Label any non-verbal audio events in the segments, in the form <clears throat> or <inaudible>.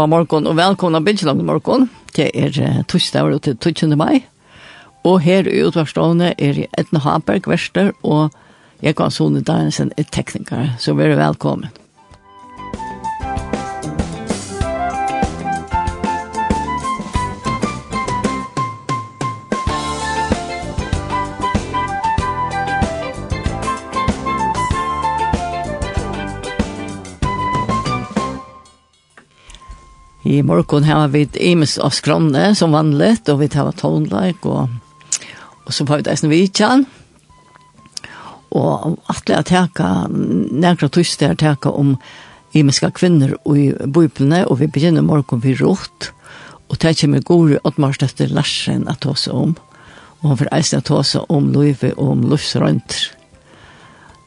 av morgen, og velkomna Bilsjelangen morgon. Det er torsdag og til 12. mai. Og her i utvarstående er Edna Haberg, verster, og jeg kan sonne Danielsen, er tekniker. Så vær velkommen. i morgon har vi Emes av Skronne som vanligt og vi tar tonleik og, og så har vi det Og kan och att teka, täcka några tyster teka om imiska kvinner i bibeln og vi begynner morgon vid rått, og det kommer gode att marsch Larsen at ta seg om og han får eisen at ta seg om Løyve og om Løyve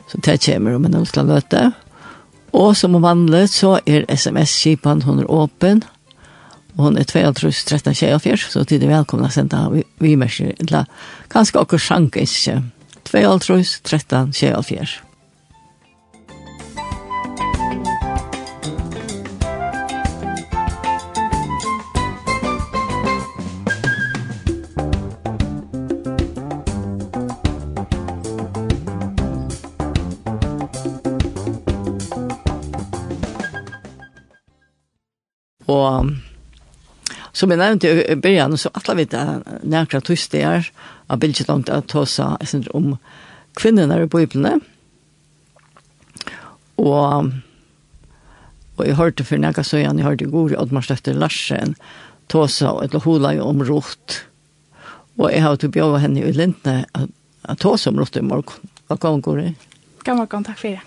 så det kommer om en ultra løte. Og som vanlig så er sms-kipan, hun er åpen, Og hun er 22-13-24, så tid er velkomna å sende vi mersker til kanskje okkur sjankes. 22-13-24. Og Som jeg nevnte i början så alle vet jeg nærkere nära er, av bildet långt att ta sig om kvinnerne i Bibeln. og och jag hörde för några så jag hörde god att man stötte Larsen ta sig et ett hola i om rot. Och jag har typ bjøve henne i Lintene, at ta sig om rot i morgen. Hva kan hun gå det? Kan man kan tack för det.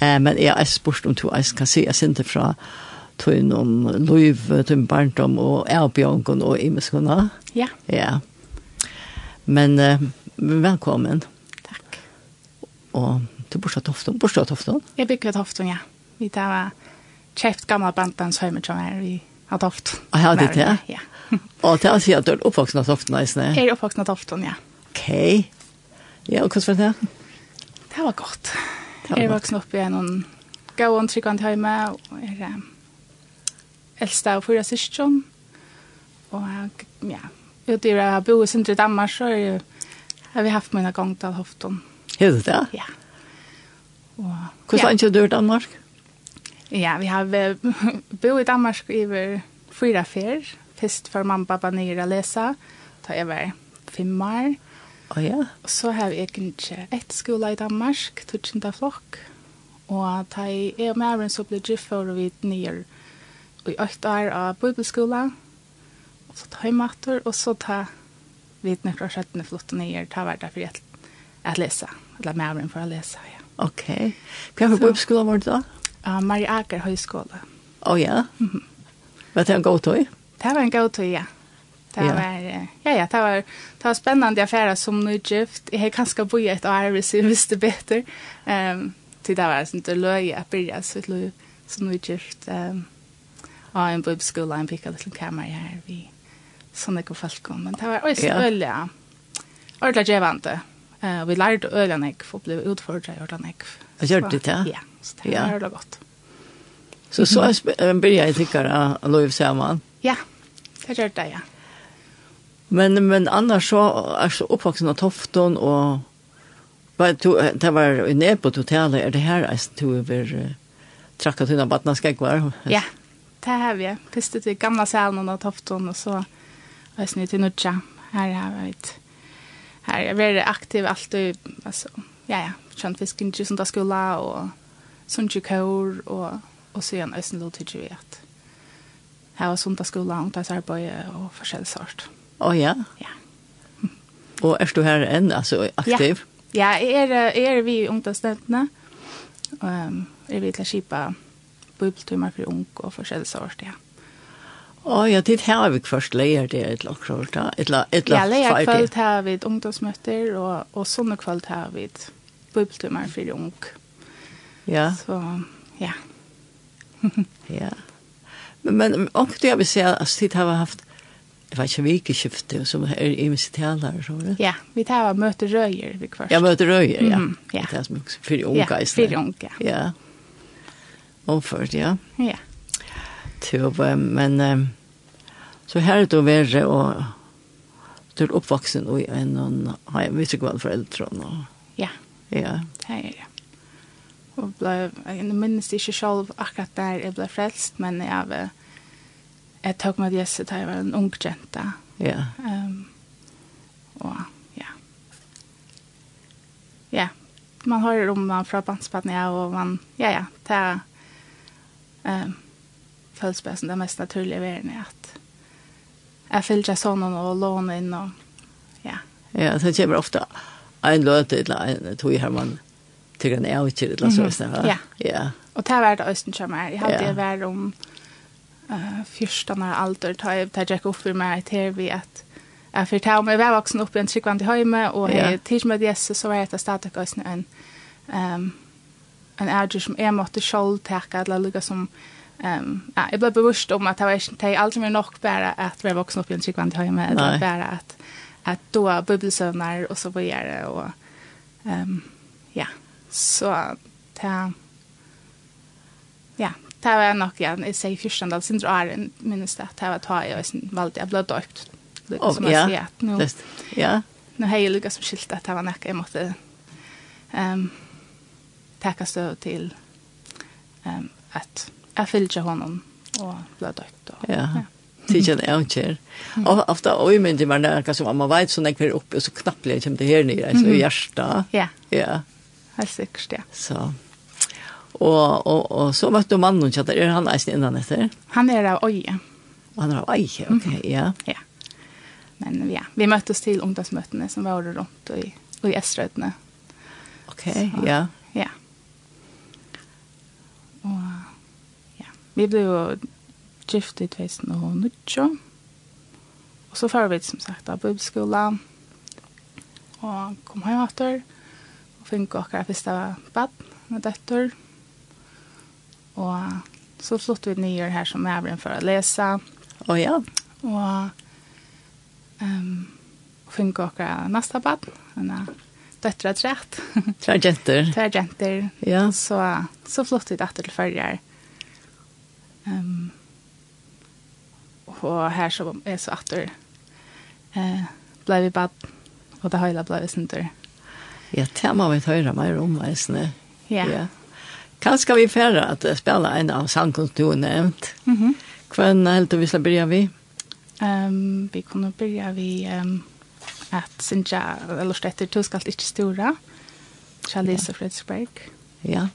Eh men jeg er spørst om to, jeg kan si, jeg synte fra tøyn om liv, tøyn barndom og erbjørngen og imeskene. Ja. Ja. Men uh, velkommen. Takk. Og til Borsdag Tofton. Borsdag Tofton? Jeg bygger Tofton, ja. Vi tar uh, kjeft gamle bandens høymetjøm her i av Toft. Ah, ja, <laughs> det er det? Ja. og til å si at du er oppvoksen av Tofton, eisne? Jeg er oppvoksen av Tofton, ja. Ok. Ja, og hvordan var det? Det var godt. Det var. Jeg er voksen opp i en gåen tryggvand høyme, og er... Um, eldste av fyra syskjon. Og ja, ute i det jeg bor i Sindre Danmark, så er, har vi haft mine gang til Hofton. Er det det? Ja. Og, Hvordan ja. er du i Danmark? Ja, vi har <laughs> bo i Danmark i fyra fer. Først for mamma og pappa nere å lese, da jeg var fem år. Oh, ja. Og så har vi egentlig ett skola i Danmark, tutsjenta flokk. Og da jeg og Maren så ble gift for vi nere i åkt år av bibelskola, og så tar ta heimater, og så ta vidne fra skjøttene flott og nye, ta hver for at, at lese, eller med meg for å lese, ja. Ok. Hva for bibelskola var det da? Uh, Marie Aker høyskole. Å oh, ja? Mm -hmm. Var det en god tøy? Det var en god tøy, ja. Det ja. var, ja, ja, det var, det var spennende affære som nygift. Jeg har kanskje bo i et år hvis jeg visste bedre. Um, til det var sånn, det løy jeg begynte sitt løy som nygift. Um, og en bibelskola, en pikka liten kamera her, vi sånne ikke folk om, men det var også ja øyelig, ordentlig gjevende, uh, vi lærte øyelig nek, for å bli utfordret i ordentlig nek. Og gjør det ja Ja, så det var øyelig godt. Så så blir jag tykker att Loiv Samman Ja, det gjør det, ja. Men, men annars så är så uppvuxen av Tofton och vad du det var i Nepo totalt är det här är du över trakka till någon vattnaskegvar. Ja, det har vi. Pistet til gamla salen og tofton, og så var jeg snitt Nudja. Her har vi et... her er veldig aktiv aktiv alltid, altså, ja, ja, kjent fisken i skola, og sundsju kår, og, og så igjen øyne lov til vi at her var sundagsskola, ungdomsarbeid og forskjellig sort. Å ja? Ja. <laughs> Og er du her enn, altså, aktiv? Ja, ja jeg er, jeg er vi ungdomsstøttene, og um, er vi til å kjipa bibeltimer for ung og forskjellige sår til. Å ja, det har vi først leier det et eller annet da? Et eller annet Ja, leier kveld har vi ungdomsmøter, og, og sånne kveld har vi bibeltimer for ung. Ja. Så, ja. <laughs> ja. Men, men omkring det jeg vil si, altså, det har vi haft Det var ikke vikeskifte, som er i min sitaler, så det? Ja, vi tar av møterøyer, vi først. Ja, møterøyer, ja. Mm, ja. Det er som for unge, ja, for unge. Ja, Omført, ja. Ja. Til, men så her er det å være og til oppvaksen og en og ha en visekvall foreldre og Ja. Ja. Det er det. Og ble, jeg minnes ikke selv akkurat der jeg ble frelst, men jeg, jeg tok med Jesse da jeg var en ung jente. Ja. Um, og ja. Ja, man hører om man fra bandspattene, og man, ja, ja, det er um, føles bare som det mest naturlige verden er at jeg fyller seg sånn og låner inn og ja. Ja, så kommer ofte en løte eller en tog her man tykker en av ikke eller så sånn. Ja. ja, og det har vært østen som er. Jeg hadde ja. vært om uh, fyrstene av alder, da jeg gikk opp i meg til vi at jeg fyrt her om jeg var voksen opp i en tryggvand i høyme og jeg tidsmødde Jesus så var jeg etter stadig østen en um, en ærger som jeg måtte selv teka, eller lukka som, um, ja, jeg ble bevisst om at det var ikke, det er aldri mer nok bare at vi er voksen opp i en tryggvand i hjemme, eller bare at, at då bubbelsøvnar og så videre, og um, ja, så det, ja, det var nok, ja, jeg sier fyrstendal, sin drar en minnes det, det var ta jeg, og jeg valgte, jeg ble døpt, oh, som jeg sier, at nå, ja. nå har jeg lukket som skilt at det var nok, jeg måtte, um, tacka stöd till um, att jag fyllde honom och blev dökt. Och, ja. ja. Tidja det er ikke Og ofte er jo mindre man er som man vet sånn jeg kvar oppe, og så knappelig kommer det her nye, så i hjertet. Ja, ja. helt sikkert, ja. Så. Og, og, og så vet du mannen kjatt, er han eisen innan etter? Han er av øye. Han er av øye, ok, ja. Ja. Men ja, vi møttes til ungdomsmøtene som var rundt i, i Estrødene. Ok, ja. Ja. Vi blev jo gift i 2019. Og så var vi som sagt av bibelskola. Og kom hjem etter. Og fikk akkurat første bad med døtter. Og så flyttet vi nye her som er for å lese. Å ja. Og um, fikk akkurat neste bad. Døtter er trett. Tre jenter. Tre jenter. Ja. Så, så flyttet vi etter til førre Um, og her så er så atter eh, ble vi bad, og det hele ble vi sinter. Ja, det må vi høre mer om, veisene. Ja. ja. Kanskje vi færre at spille en av sangene du har nevnt. Mm -hmm. Hvem helt vi skal begynne vi? Um, vi kunne begynne vi um, at Sintja, eller stedet, du skal ikke store. Charlize ja. Frederiksberg. Ja.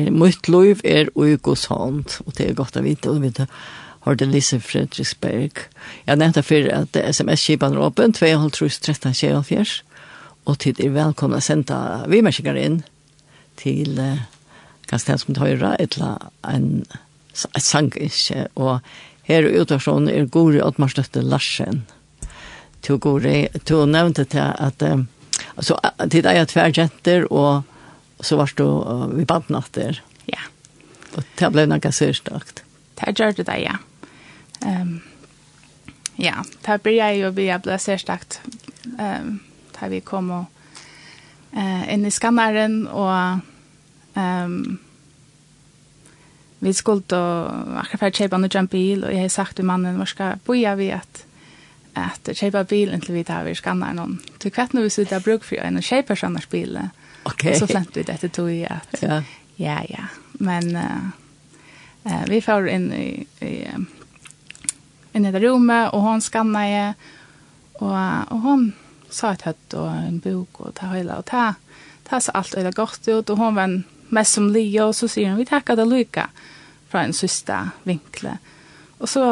Eh, mitt liv er ui hånd, og det er godt å vite, og vi har det Lise Fredriksberg. Jeg nevnte for at sms-kipen er åpen, 2.13.24, og tid er velkomna å sende vimerskikker inn til uh, Kastel som Høyre, et eller en sangiske, og her i utvarsjonen er Gori Oddmarstøtte Larsen. Til Gori, to nevnte til at, um, altså, til deg er tverjenter, og Og så var du uh, vi vid badnatter. Ja. Og det ble noe sørstakt. Det gjør det det, ja. Um, ja, det blir jeg jo vi ble särskilt. Um, da vi kom og, uh, inn i skanneren og um, vi skulle akkurat for för köpa en bil og jeg har sagt til mannen var skal boja vi at at kjøpe bilen til vi tar vi skanneren. någon. Du vet når vi sitter og bruker for en köper sånne bilar. Okay. Så flent vi dette tog i at, ja, ja, ja. Men uh, vi får inn i, i, inn i det rommet, og hon skannade jeg, og, og hon sa et høtt og en bok og ta høyla, og ta, ta så alt øyla godt ut, og hon var en mest som lia, og så sier hun, vi tackar det Luca fra en sista vinkle. Og så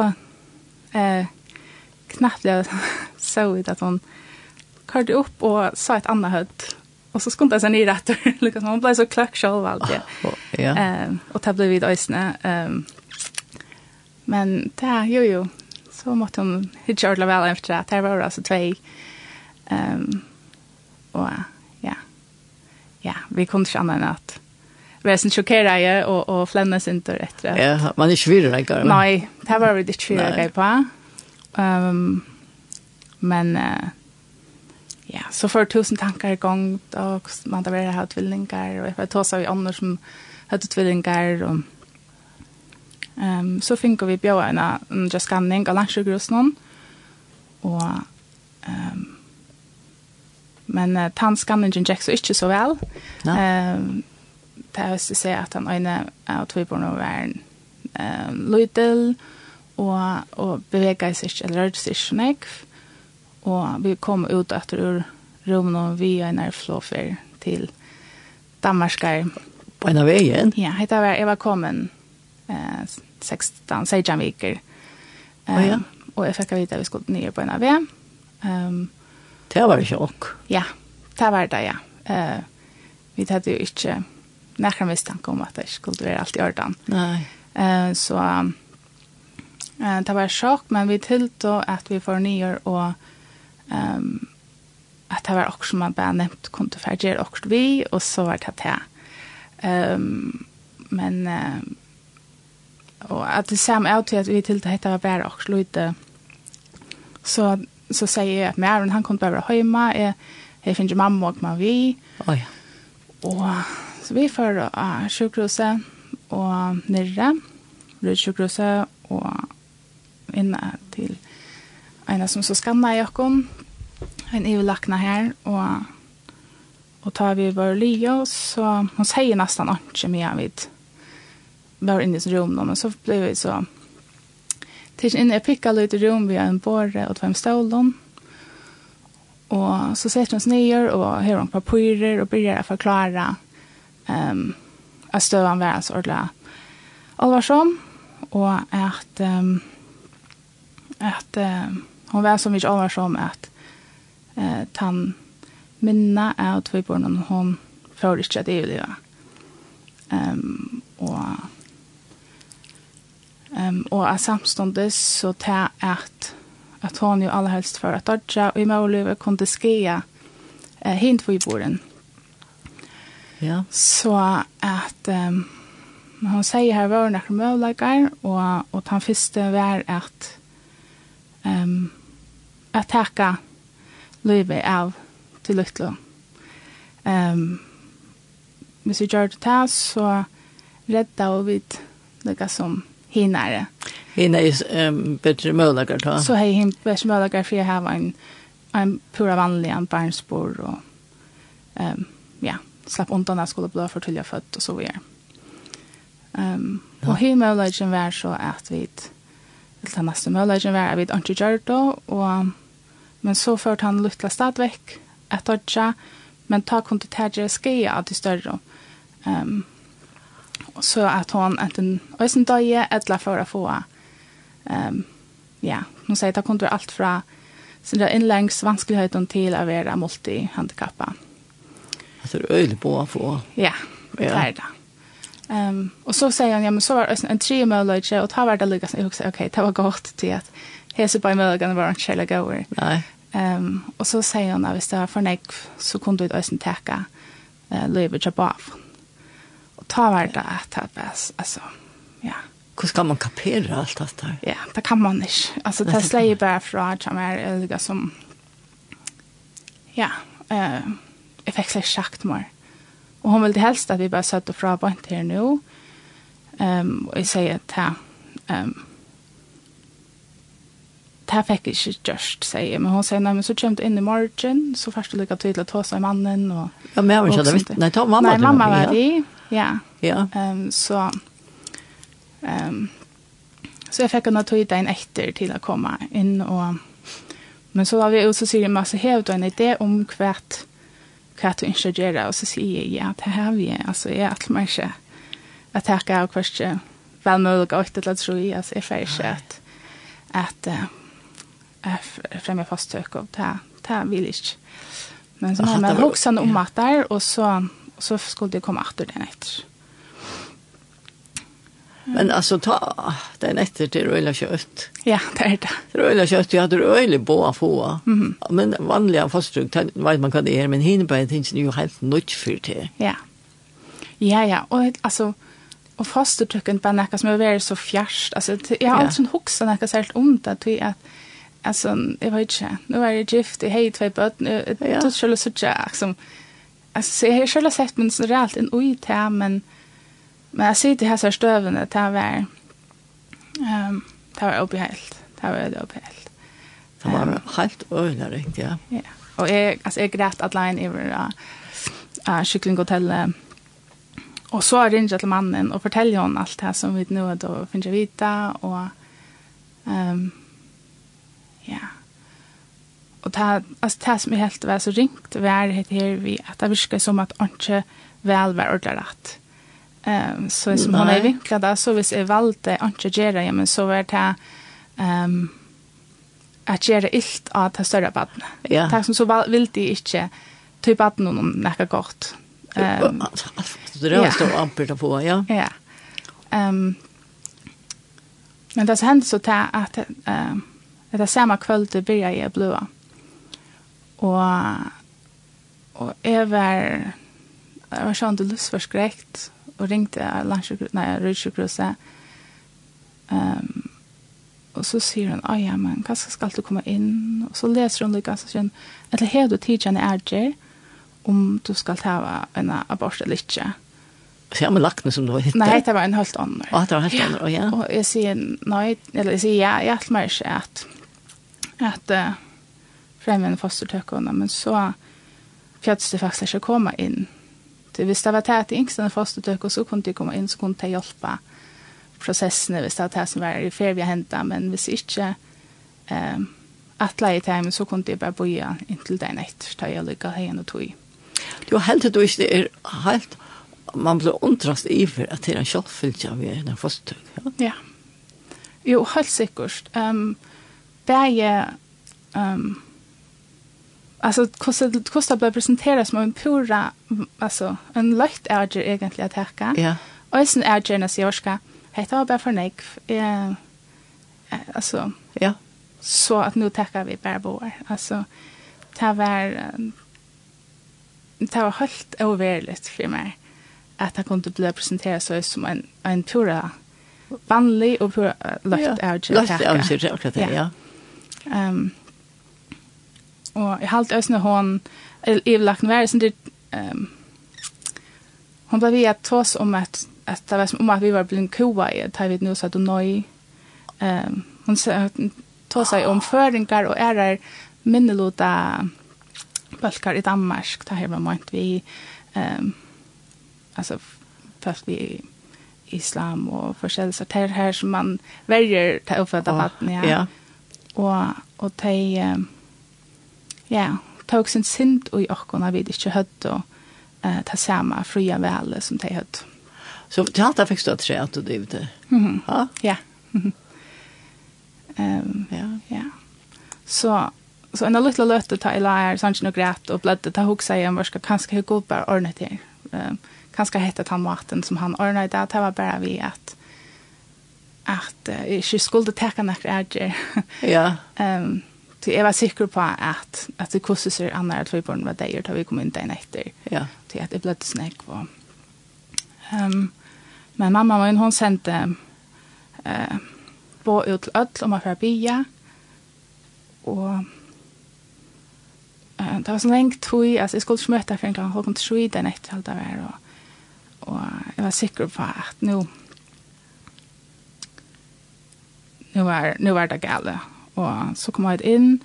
eh, knappt jeg så ut at hon körde upp och sa ett annat hött och så skuntade sen i rätt liksom hon blev så klack själv allt ja. Ehm och det blev vid ösna ehm men där jo jo så måste hon hitcha ordla väl efter det. Det var alltså två ehm och ja. Ja, vi kunde inte annat att vi är sen chockerade och, och flämmas inte efter. rätt. Ja, man är svårare att Nej, det var vi inte svårare att på. Um, men uh, ja, så får tusen tankar i gång och man där har tvillingar och jag tar sig andra som hade tvillingar och um, så fick vi bjöa en en just scanning av lunchgrus någon och um, men uh, tannskanningen gick så inte så väl. Ja. um, det har jag säga at han øyne av tvillborn och var en um, lydel og, og och seg ikke, eller rørte seg ikke, nekv. Og vi kom ut etter ur rommet og vi er nær flåfer til Danmarskar. På en av veien? Ja, hette var, jeg var kommet eh, 16, 16 viker. Um, ja. Og jeg fikk vite at vi skulle nye på en av veien. Um, det var det sjokk. Ja, det var det, ja. Uh, vi hadde jo ikke nærkere mistanke om at det skulle være alt i orden. Nei. Uh, så uh, det var sjokk, men vi tilte at vi får nye og um, at det var også som man bare nevnt kom til ferdig er også vi, og så var det det. Um, men uh, og at det samme er til at vi til det var bare også lite. Så, så sier jeg at Maren, han kom til å være hjemme, jeg, jeg finner mamma og mamma vi. Oh, ja. Og så vi får uh, sjukhuset og nere, rundt sjukhuset og inne til en som så skanner jeg oss en överlackna här och och tar vi vår lio så hon säger nästan inte mer vid var inne i rum då så blev vi så tills inne jag i lite rum vid en borre och fem stolen. och så sätter hon sig ner och hör hon papper och börjar förklara ehm um, att stövan var så ordla allvarsom och att um, att um, hon var så mycket allvarsom att eh, tann minna av tvøybornen hon får ikke at jeg det. Um, og um, og at samståndes så ta at at hon jo aller helst for at dodja og i måløyve kunne skia eh, hint for i borden. Ja. Så at um, hon sier her var nekker møvleikar og, og han første var at um, at takka løyve av til lytle. Um, hvis vi gjør det til, så redda og vidt lykka som hinare. Hina er um, bedre mølager da? Så hei hina bedre mølager for jeg har en, en pura vanlig en barnsbor og um, ja, slapp undan jeg skulle bli for til jeg født og så videre. Um, ja. Og hina mølagen var så at vi til den neste mølagen var at vi ikke gjør det og Men så førte han luttla stadvekk, et dodja, men ta kun til tægje skia av de større. Um, så at hon enten øysen døye, etla for å få um, ja, nu sier det kunne allt alt fra sin innlengs vanskeligheten til å være multihandikappa. Det er øyelig på å få. Ja, det er det. Um, og så sier han, ja, men så var det en tre mulighet, og ta var det lykkes, og jeg husker, ok, det var godt til at hese på mögan var inte skälla gåer. Nej. Um, och så säger hon att hvis det var för nek så kunde du ösen täcka uh, livet jobb av. Och ta vart det att ta pass alltså. Ja. Hur ska man kapera allt det där? Ja, det kan man inte. Alltså det släger bara från att jag är öga som ja, eh jag fick sig schakt mer. Och hon ville helst att vi bara satt och fra på inte här nu. Ehm um, och jag säger att ehm um, det fikk jeg ikke gjørst, sier jeg. Men hun sier, nei, men så kommer du inn i morgen, så først du lykke til å ta seg mannen. Og, ja, men jeg var ikke det vitt. Nei, ta mamma til. Nei, mamma var det, ja. ja. Um, så, um, så jeg fikk henne tog en etter til å komme inn. Og, men så var vi også sier, men så har du en idé om hva du ikke gjør, og så sier jeg, ja, det har vi. Altså, jeg er meg ikke at jeg har hva vel mulig å ikke til å tro i, altså, jeg får ikke at, at uh, främja fasttök och det här, det vill jag inte. Men så har man också om att där och så, så skulle det komma åter den efter. Men alltså ta den efter till röjla kött. Ja, det är det. Till röjla kött, jag hade rulla på att få. Mm. Men vanliga fastdruk, vet man kan det är, men hinnerbäret finns ju helt nytt för det. Ja. Ja, ja, och alltså och fastdruken bara näka som är väldigt så fjärst. Alltså jag har ja. alltid en huxa näka särskilt ont att vi att alltså jag vet inte. Nu är det gift jag hej två barn. Jag tror själva så jag som alltså jag har själva sett men så reellt en oj där men men jag ser det här så stöven det här var ehm det var obehelt det var det obehelt det var helt rätt, ja. Ja. Och jag alltså jag grät att line över eh kycklinghotellet. Och så ringer jeg til mannen och forteller hon alt det här som vi nå då finns jag vita och ehm um, Ja. Og det, altså, det som er helt var så ringt, var det her vi, at det virker som at han ikke vel var ordentlig rett. Um, så som han har vinklet da, så hvis jeg valgte han ikke gjøre, ja, men så var det um, at gjøre ilt av det større badene. Ja. Det som så vil de ikke ta badene noen nekka godt. Um, det er også ampert å få, ja. Ja. Um, men det som hendte så til at um, Det er samme kvöld det började jeg bløa. Og, og jeg var, jeg var sånn til lustforskrekt, og ringte Rødsjøkruse. Um, og så sier hun, ja, men hva skal du komme inn? Og så leser hun litt, så sier hun, eller har du tidligere er det, om du skal ta en abort eller ikke? Så jeg har med lakene som du har hittet? Nei, det var en helt annen. Å, det var en helt annen, ja. Og jeg sier, nei, eller jeg sier, ja, jeg hjelper meg ikke at at uh, en fostertøkkene, men så fjattes det faktisk ikke å komme inn. Det hvis det var tæt i yngstene fostertøkkene, så kunne de komme inn, så kunne de hjelpe prosessene hvis det var det som var i ferie hentet, men hvis ikke um, atla i tæmen, så kunne de bare bo inntil den etter, da jeg lykket henne og tog. Du har helt du ikke er helt man blir undrast iver at det er en kjallfyllt av en fostertøk. Ja. ja. Jo, helt sikkert. Um, bäge um, alltså kosta kosta bara presentera som en pura alltså en lätt ärger egentligen att härka. Ja. Och sen ärger när jag ska heta bara för nek eh alltså ja. Så att nu tackar vi bara bor. Alltså ta var ta var helt överligt för mig att han kunde bli presenterad så som en en pura vanlig och pura lätt ärger. Lätt ärger, ja. Um, og i halt ösna hon evlakten var sen det um, hon blev att tås om att att det var som om att vi var blind koa i att vi nu så att noi. Ehm hon sa tas sig om föringar och ärar minnelota balkar i Danmark det här var mynt vi ehm alltså fast vi islam och försäljelse det här som man väljer ta uppfatta vatten ja. ja og, og de ja, tog sin sint i åkken av vi ikke høtt og uh, ta samme fria vele som de høtt Så til alt det fikk du at tre at du drivet det? Mm -hmm. Ja. um, ja. ja. Så, så en liten løte ta i leir, sannsyn og greit og blødde, ta hok seg om hva skal kanskje hukse opp bare ordnet her. Um, kanskje hette han maten som han ordnet i dag, det var bare vi at at uh, ikke skulle teka nekker ærger. <laughs> Ja. um, Så jeg var sikker på at, at det kostet seg andre at vi barn var der da vi kom inn den etter. Ja. Til at det ble til snakk på. Um, men mamma min, hun sendte uh, bo ut til ødel om å få bya. Og uh, det var så lengt tog, altså jeg skulle ikke møte for en gang, hun kom til sju den etter alt det var. Og, og jeg var sikker på at nå, nu var, nu var det gale. Og så kom jeg inn,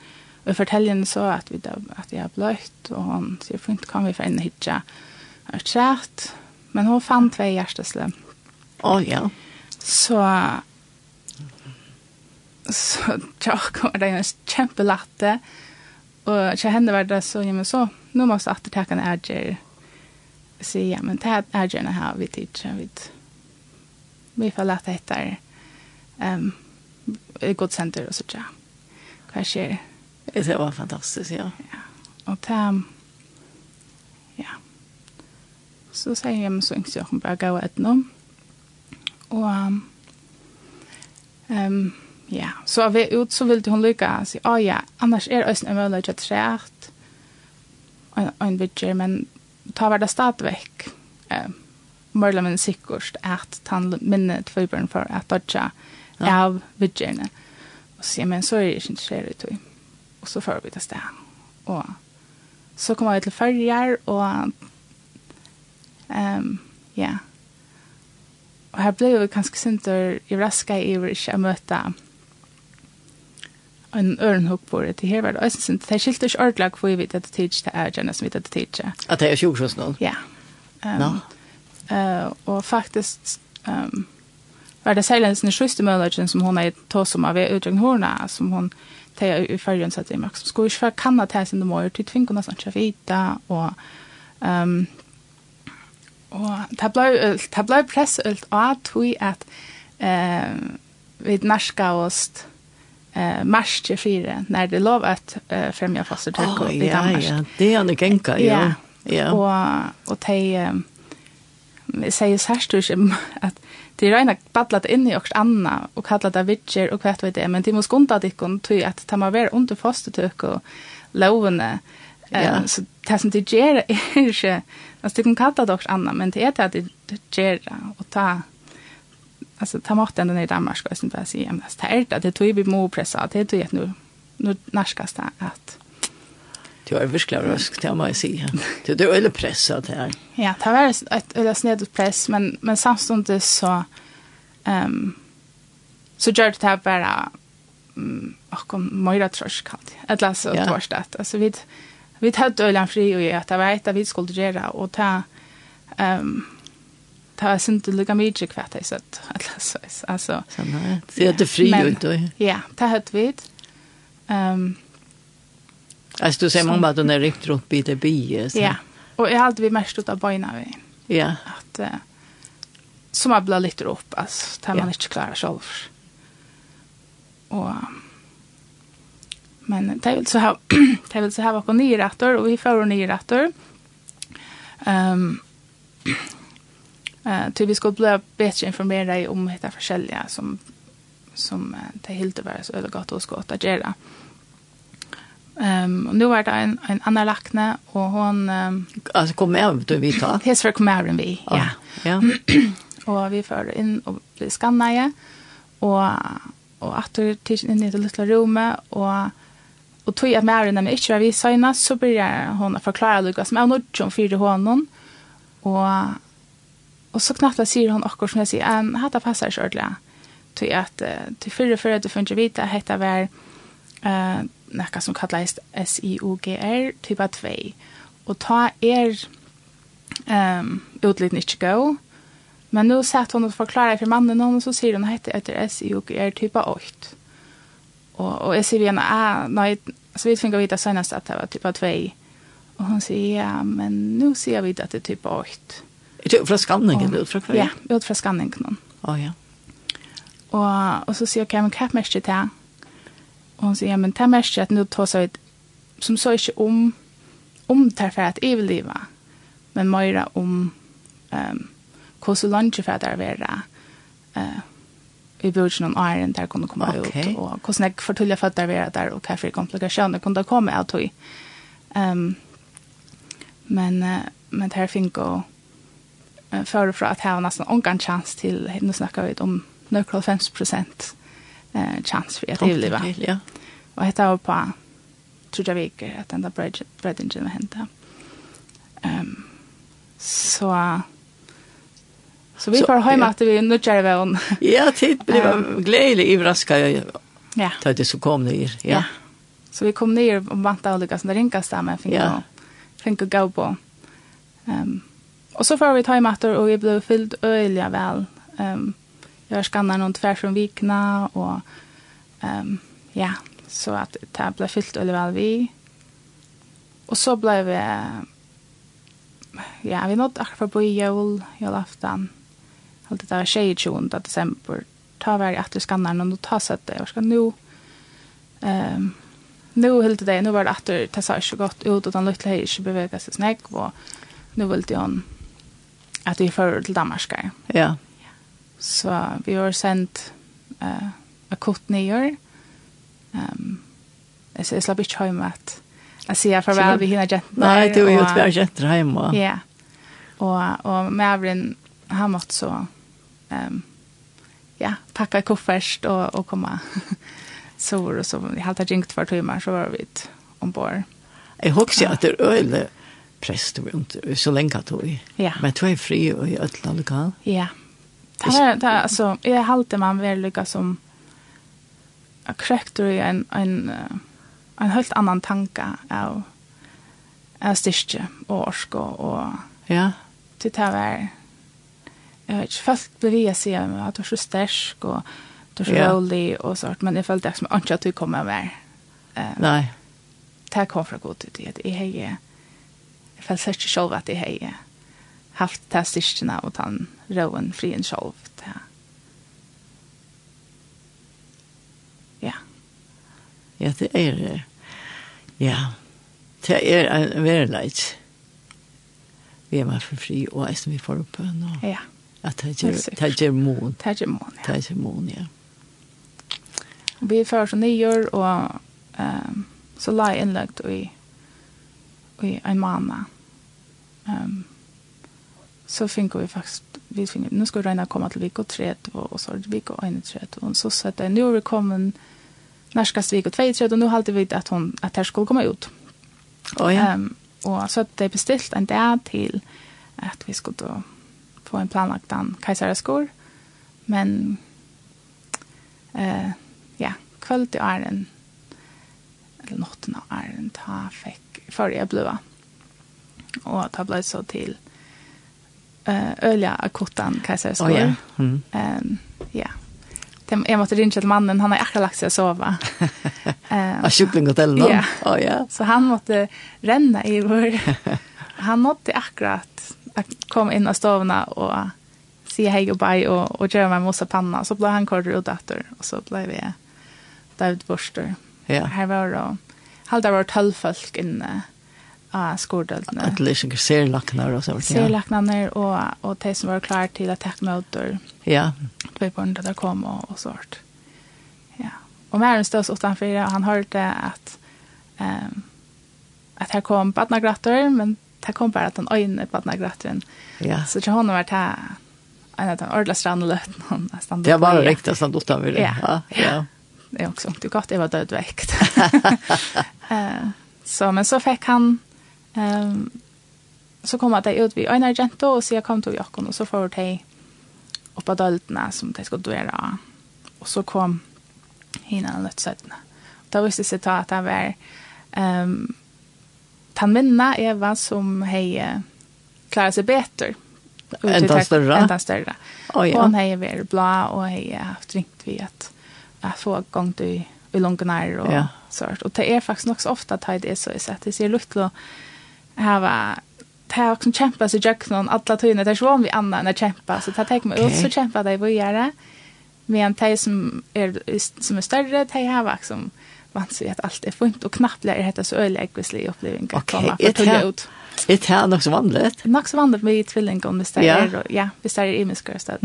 og forteller henne så at, vi, at jeg er bløtt, og hun sier, fint, kan vi få inn og hitja et? Men hun fann två hjertesle. Å, oh, ja. Så, så jag kommer det en kjempelatte, og til henne var det så, ja, men så, nå måste vi attertakke en ærger, si, ja, men det ærgerne her, vi tidser, vi, vi får lette etter, um, i godt senter og så tja. Hva skjer? Det var fantastisk, ja. ja. Og ta... ja. Så sier jeg meg så yngst jeg bare gav nå. Og, um, ja, så av vi ut så ville hun lykke og si, å ja, annars er øyne en mulighet til træt, og en vidger, men ta var det stadigvæk. Um, Mørla min sikkert at han minnet for for at dodja ja. av vidgjerne. Og sier, men så er jeg ikke interessert i tog. Og så får vi det sted. Og så kom jeg til farger, og um, ja. Og her ble vi ganske sinter i raska i å ikke møte en ørenhugg på det til her var det. Og jeg synes det er skilt ikke ordentlig hvor vi vet at det tidsi det er gjerne som vi vet at det tidsi. At det er 20 sånn? Ja. Um, no. uh, og faktisk um, var det særlig den sjuste møllegen som hun er tog som av utdragen hårene, som hun tar i fargen satt i maks. skulle ikke være kanna til sin demor, til tvingene som ikke vite, og um, og det ble, det ble pressølt av tog at eh, vi narska oss eh mars 24 når det lov at eh, främja fostertryck oh, i Danmark. Ja, det är en genka, ja. Ja. og, og de um, sier særst att det är rena battlat in i och anna och kallat det witcher och kvätt vet det men det måste kunna det kon ty att ta mer vara under fasta tök och lovene eh så det som det ger är inte alltså det kan kalla det också anna men det är att det ger och ta alltså ta bort den i Danmark ska jag inte bara säga men det är det det tror vi må pressa det tror jag nu nu närskas det att Det var virkelig røsk, det må jeg si. Det var øyelig presset det her. Ja, det var et øyelig snedet press, men, men samtidig så um, så gjør det her bare um, akkurat mye trøsk alltid. Et lasse og torsdag. Altså, vi, vi tatt øyelig fri og gjør det var et av vi skulle gjøre, og ta um, ta var synd til lika mye hva det er søtt. Altså, det är det fri jo ikke. Ja, det hadde vi. Ehm, Alltså du säger man bara att hon är riktigt runt bit i bi. Ja, och jag har alltid mest ut av bojna vi. Ja. Att, uh, som har blivit lite upp, alltså, där man inte klarar själv. Och, men det vill så här, <clears throat> det vill så här var ny rätter och vi får nyrätter. Ehm <clears throat> eh till vi ska bli bättre informerade om hitta försäljare som som det helt var så eller gott och skott att göra. Ehm um, nu var det en en annan lackne och hon um, alltså kom med du vi ta. Hes för kommer vi. Ja. Ja. <clears throat> och vi för in och blir skannade och och att det till in i det lilla rummet och och tog jag med henne inte vi signa så börjar hon förklara Lucas som är nog som för honom och och så knappt säger hon också som jag säger en hata passar så ordentligt till att till förra förra du får vita heter var eh noe som kallast SIUGR typa 2. Og ta er um, utliten ikke gå, men nu satt hon og forklarer for mannen hon, og så sier hon hette etter SIUGR typa 8. Og, og jeg sier vi henne, ah, nei, så vi finner vite senest at det var typa 2. Og hon sier, ja, men nu sier vi at det er typa 8. Fra skanningen, ut fra kvar? Ja, ut fra skanningen. Å, oh, ja. Og, og så sier jeg, okay, men hva er mest til? Och hon säger, ja men det märks att nu tar sig som så inte om om därför att överleva men mer om ehm hur så långt för att vara eh i början om iron där kunde komma okay. ut och hur snägg förtulla för att vara där och kaffe komplikationer kunde komma ut och ehm men uh, men det här fick gå uh, för för att ha nästan ongan chans till nu snackar vi om några 50 eh chans för att överleva. Ja. Og hette var på trodde jeg ikke at den der breddingen var hentet. Um, så så vi får hjemme at vi nu kjører vi om. ja, tid ble um, gledelig overrasket ja. til det som kom ned. Ja. ja. Så vi kom ned og vant av lykkes når det men sammen. Fink ja. og gå på. Um, og så får vi ta i matter, og vi ble fyllt øyelig vel. Um, jeg skanner noen tvers om vikene, og um, ja, så att det blev fyllt veldig väl vi. Och så blev vi, ja, vi nådde akkurat for å bo i jøl, jølaften. Alt det var 22. december. Ta vær i atter skanneren, og nå ta seg det. Og skal nå, um, nå hilde det, nå var det atter, det sa ikke godt ut, og den lytte her ikke beveget seg snakk, og nå ville hun at vi fører til Danmark. Ja. Så vi har sendt uh, akutt nye Um, jeg, jeg slapp ikke hjemme at jeg sier farvel vi hinner jentene. Nei, du var jo at vi har jenter hjemme. Ja, og, og Mavrin, han måtte så um, ja, pakka koffert kofferst og, og komme <laughs> sår og så. Vi halte ringt for timer, så var vi ombord. Jeg husker at det er øyelig prest og så länge att vi. Ja. Men du är fri och i ödla lokal. Ja. Det här, det här, alltså, jag har alltid man väl lyckas som krektor i en, en, en helt annan tanke av, av styrke og orsk og, og ja. til det var jeg vet ikke, folk ble via siden at du er så stersk og du er så ja. rolig og sånt, men jeg følte det som ikke at du kom av hver. Um, Nei. Det kom fra god tid, at jeg har jeg følte ikke selv at jeg har haft det styrkene og den roen frien selv Ja, det er Ja, det er en verleid. Vi er med for fri, og jeg som vi får opp nå. Ja. At det er germon. Det er ikke mån, ja. Det er mån, ja. Vi fører så nyår, og um, så la jeg innlagt i, i en måned. Um, så finner vi faktisk vi finner, nu regne å komme til Viko 3, og så er det vecka 31 og så sa jeg, nu er vi kommen norskast vik och tvejträd och nu hade vi att hon att här skulle komma ut. Och ja. Um, och så att det beställt en dag till att vi skulle då få en planlagt en kejsaraskor. Men eh uh, ja, kväll till Arlen eller natten av Arlen ta fick förra blöa. Och ta blev så till eh uh, öliga akutan kejsaraskor. Oh, ja. Mm. Um, ja jag måste ringa till mannen, han har akkurat lagt sig att sova. <laughs> Av kycklinghotellet då? Ja. Oh, ja. Så han måste renna i vår... <laughs> Han måtte akkurat komma in av stovna och se hej och bye och, och göra mig mossa panna. Så blev han kort och dator och så blev vi David Borster. Ja. Här var det halda var tolv folk inne av skordøltene. At det ikke serlakner og så Ser Serlakner og, og de som var klare til å takke møter. Ja. Det var på når det kom og, og sånt. Ja. Og Mæren stod utenfor, og han hørte at um, at her kom badnagratter, men det kom bare at han øyne badnagratteren. Ja. Så til henne var det en av den ordentlige strandeløtene. Det var bare riktig stand utenfor. Ja. Ja. ja. Det är också inte gott, jag var död väckt. eh, så, men så fick han Um, så kom att de ut vi vid Einar och så jag kom till Jakob och så får de upp på døltene som de ska dvere Och så kom hina nødtsøttene. Då visste sig ta att det var um, tan minna Eva som hei klarer seg bedre. Enda større? Enda större. Oh, ja. Og han hei vært blad, og hei haft ringt vi at jeg får gang til i lungenar og ja. sånt. Og det er faktisk nok så ofte at det er så jeg. Det ser lukt til å hava det har också kämpat så jag någon alla Det där så var vi andra när kämpa så det tar mig ut så kämpa det vi gör det men de som är som är större de har liksom vant sig att allt är fint och knappt lär det så öliga ekvisli upplevelse att komma för till ut Er Det är nog så vanligt. Nog så vanligt med tvilling om det är ja, det är i misskörst att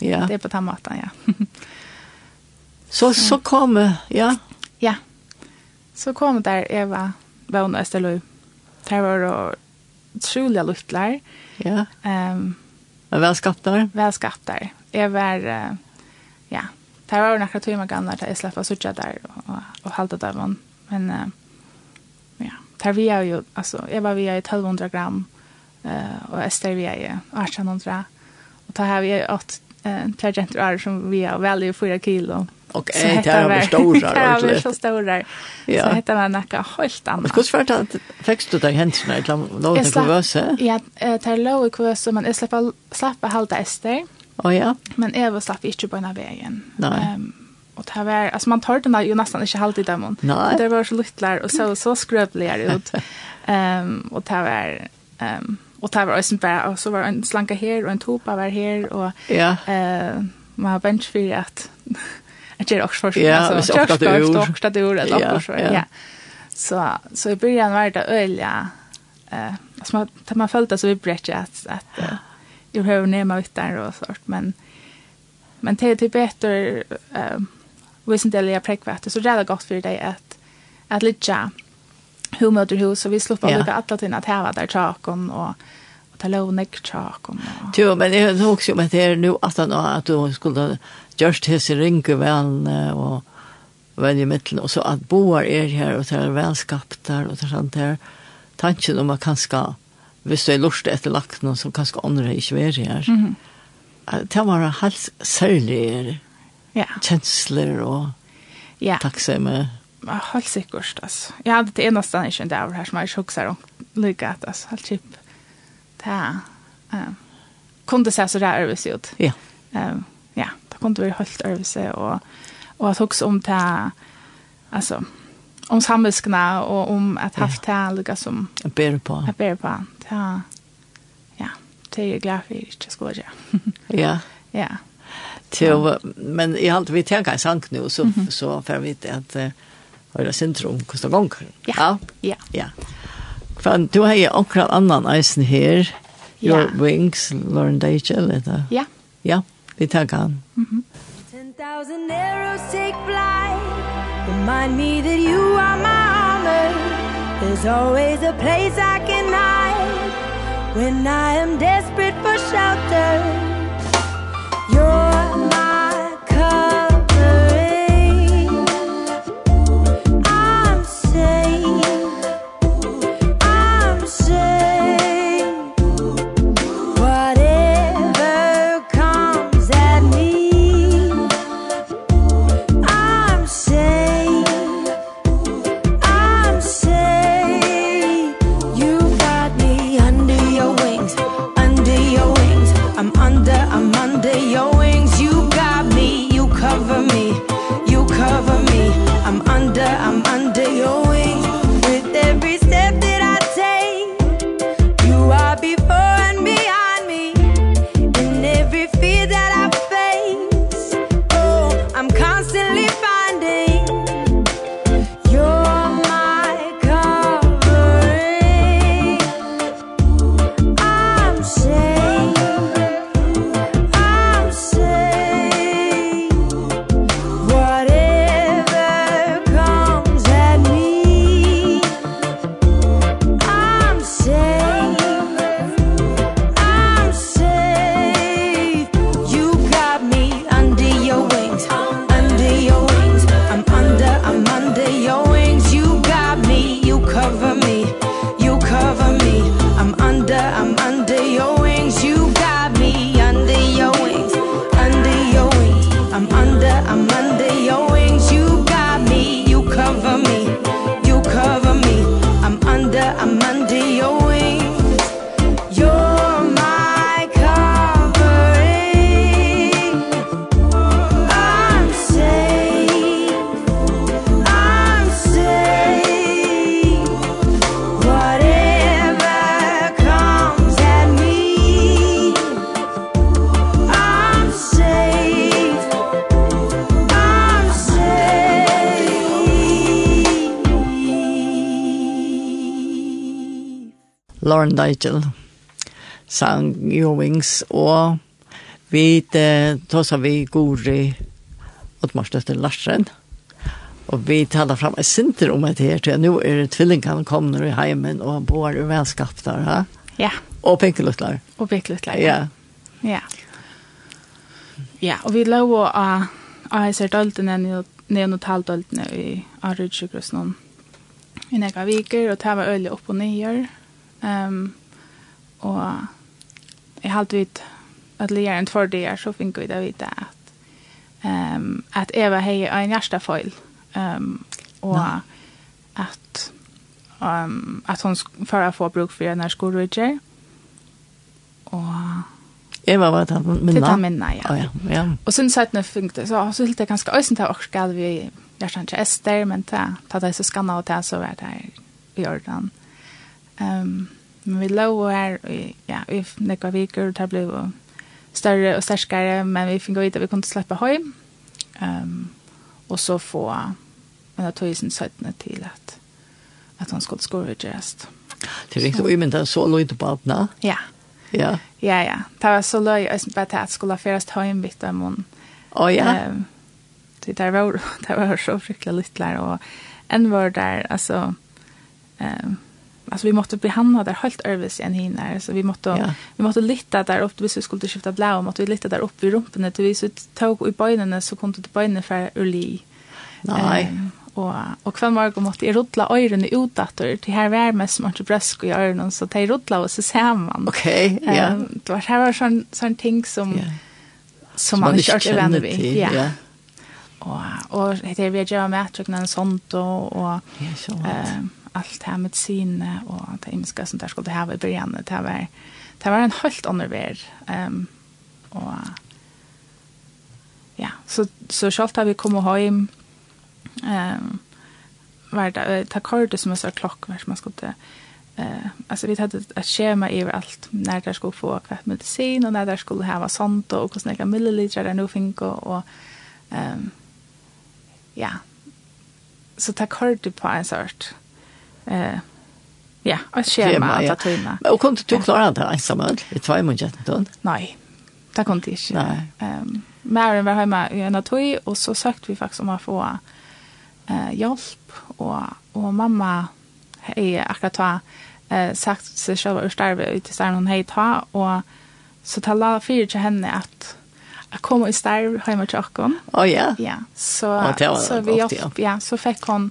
ja. det är på den tamatan ja. så så kommer ja. Ja. Så kommer där Eva Våna Österlöv Det var utrolig luttlar. Ja. Um, vel skapt där. Vel skapt der. Jeg var, uh, ja, det var några timmar gamla där jag släppte sucha där och och og där det Men uh, ja, där vi är ju alltså jag var vi i 1200 gram, uh, og Ester är ju 1800. Och da har vi åt eh två gentor är som vi har väl ju 4 kilo. Och eh det är väl stora alltså. Det är så stora. <laughs> Ja. Så heter man näka helt annat. Hur svårt att fick du dig hänt när jag låg det kuvös? Ja, eh är låg kuvös men jag släppa släppa halta ester. Och ja. Men Eva slapp inte på den här vägen. Nej. Ehm och det var alltså man tar den där ju nästan inte halt i dem. Det var så littlar och så så skrövligare ut. Ehm och det var ehm och det var ösen bara och så var en slanka här och en topa var här och ja. eh man har bench för att <laughs> att göra också för ja, hvis jag ska det ur också det ur eller också ja. Så så i början var det ölja eh alltså man man följde så vi bräckte att att ju hur ut vittar och sånt men men det är typ bättre eh visst inte det jag präkvart så det är gott för dig att att ligga hur möter hus så vi sluppar ja. lukka alla till att häva där chakon och ta lånek chakon. Och... Jo, men det har också med det nu att, han, att du skulle just hos rinke väl och väl i mitten och så att boar är här och det vänskap där och det sånt där tanken om att kanske hvis du er lort etter lagt noen som kanskje andre ikke er her. Mm -hmm. Det var helt særlig ja. kjensler og ja. takksomme helt sikkert, altså. Jeg hadde det eneste han ikke en dag her som jeg ikke husker om lykke at, altså, helt kjip. Det um, kunne se så der øvelse ut. Ja. Um, ja, det kunne være helt øvelse, og, og at også om det, altså, om samhällskna og om at haft det lykke som Jeg ber på. Jeg ber på. Det er, Ja, det er jeg glad for, ikke skal gjøre. <laughs> Ja. Ja. Til, men i alt vi tenker en sang nå, så, mm -hmm. så får vi det at... Uh, høyre sentrum, hvordan ganger. Ja, ja. ja. For du har jo akkurat annan eisen her, ja. Your Wings, Lauren Deichel, eller? Ja. Ja, vi tar han. Mm -hmm. Ten thousand arrows take flight, remind me that you are my armor. There's always a place I can hide, when I am desperate for shelter. You're Lauren Nigel sang Your Wings, og vi tåsa vi Gori og Larsen. Og vi talar fram et sinter om et her til nå er tvillingene kommer i heimen og bor i der, ha? ja. Og pinkelutlar og pinkelutlar ja. Ja. Ja. Og vi lå og uh, sett ser døltene ned og taldøltene i Arrudsjøkrusen i nekka viker og det var øye opp og nyer Um, og jeg har alltid vidt at lærere enn for det så fikk vi det vite at um, at Eva hei en hjerteføyl um, og no. at um, at hun for å få bruk for en skolrydger og Eva var det minna? Det var minna, ja. Oh, ja. ja. Og sen så när funkte så så helt det ganska ösen där och skall vi jag känner inte Ester men ta ta det så skanna och ta så vart där i Jordan. Ehm um, Men vi lå her i, ja, i nekva viker, og det ble jo større og sterskere, men vi fikk vite at vi kunne slippe høy. Um, og så få en av tog søttene til at, at han skulle skåre gjørest. Det er riktig, men det er så løy til badene. Ja. Ja. Ja, ja. Det var så løy, og bare til at skulle først høy en bit av munnen. Å, ja. Um, det, der var, <laughs> det var så fryktelig lyttler, og en var der, altså, um, alltså vi måste behandla det helt övervis än hinner så vi måste ja. vi måste lyfta där upp hvis vi skulle skifta blå måste vi lyfta där upp i rumpen till vi så tog i benen så kom det till benen för uli. Nej. Um, och och kvar morgon måste jag rulla öronen ut åter till här värme som inte brösk i öronen så tar rulla och så ser man. Okej, okay, ja. Um, det var här var sån sån ting som yeah. som man inte kört vänner vid. Ja. ja. Och och heter vi gör med att en sånt och och ja, så. Eh allt det här med sinne och det himmelska som där skulle ha i början. Det var, det var en helt annan värld. Um, och ja, så, så självt har vi kommit hem um, var det, det kordet som är så klockverk man skulle Eh, alltså vi hade ett schema över allt när där skulle få kvätt medicin och när där skulle ha sånt och hur snäga milliliter där nu fick och ehm ja. Så ta kort på en sort eh ja, ett schema att ta in. Och kunde du klara det ensam i två månader då? Nej. Det kunde inte. Nej. Ehm Maren var hemma i en atui och så sagt vi faktiskt om att få eh hjälp och och mamma är akkurat ta eh sagt sig själv ur starve ut till hon hej ta och så tala för till henne att att komma i starv hemma till Akon. Oh ja. Ja, så så vi ja, så fick hon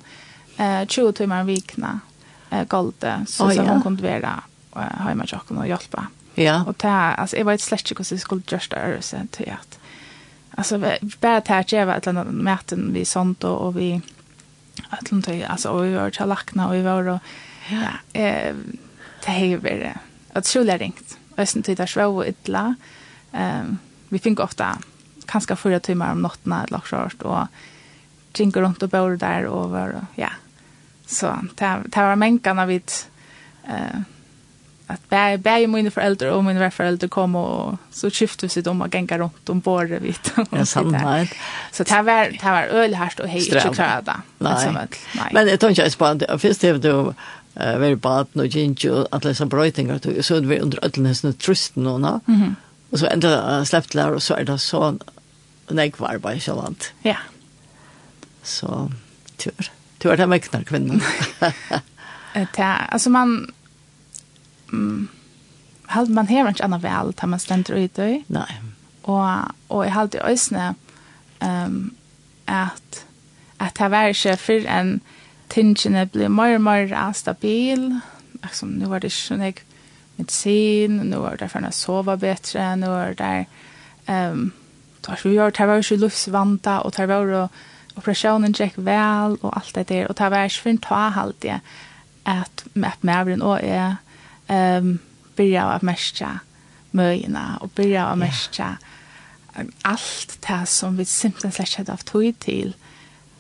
eh, 20 timmar i vikna eh, golde så, oh, så ja. hon kunde vara eh, hemma och hjälpa. Ja. Och det alltså jag var ett släkt hur jag skulle just göra sen till att alltså bara ta att jag var ett annat möten vi sånt och, och vi att hon tog alltså och vi var till lackna och vi var och ja eh det är ju väl att skulle ringt. Ösen till där svå och illa. Ehm vi fick ofta kanske fyra timmar om natten eller så och gick runt och bor där och var ja Så det, det var mänkan av ett eh, att bä bär mina föräldrar och mina föräldrar kom och så skiftade sig de och gänga runt om bordet vitt. Ja, samma. Så det var det var ölhärst och hej inte klara Nej. Men jag tror inte jag spände. Först det då eh very bad no ginger att läsa brötingar då så vi under öllnäsna trusten och nå. Mhm. Och så ända släppt lär och så är det så nej kvar bara så Ja. Så tur. Du är den väcknar kvinnan. <laughs> alltså man... Mm, man har inte annat väl när man ständer ut det. Nei. Och, och jag har alltid ösnat um, att, att det var inte för en tingene blir mer och mer stabil. Alltså, nu var det inte någon medicin, nu var det för att sova bättre, nu var det... Um, tar vi gör det var ju lufsvanta och det var och operationen gick väl och allt det där. Och ta vars för en ta halt det att med mävren och är ehm börja av mästra möjna och börja av mästra allt det som vi simpelthen slett hade haft tog till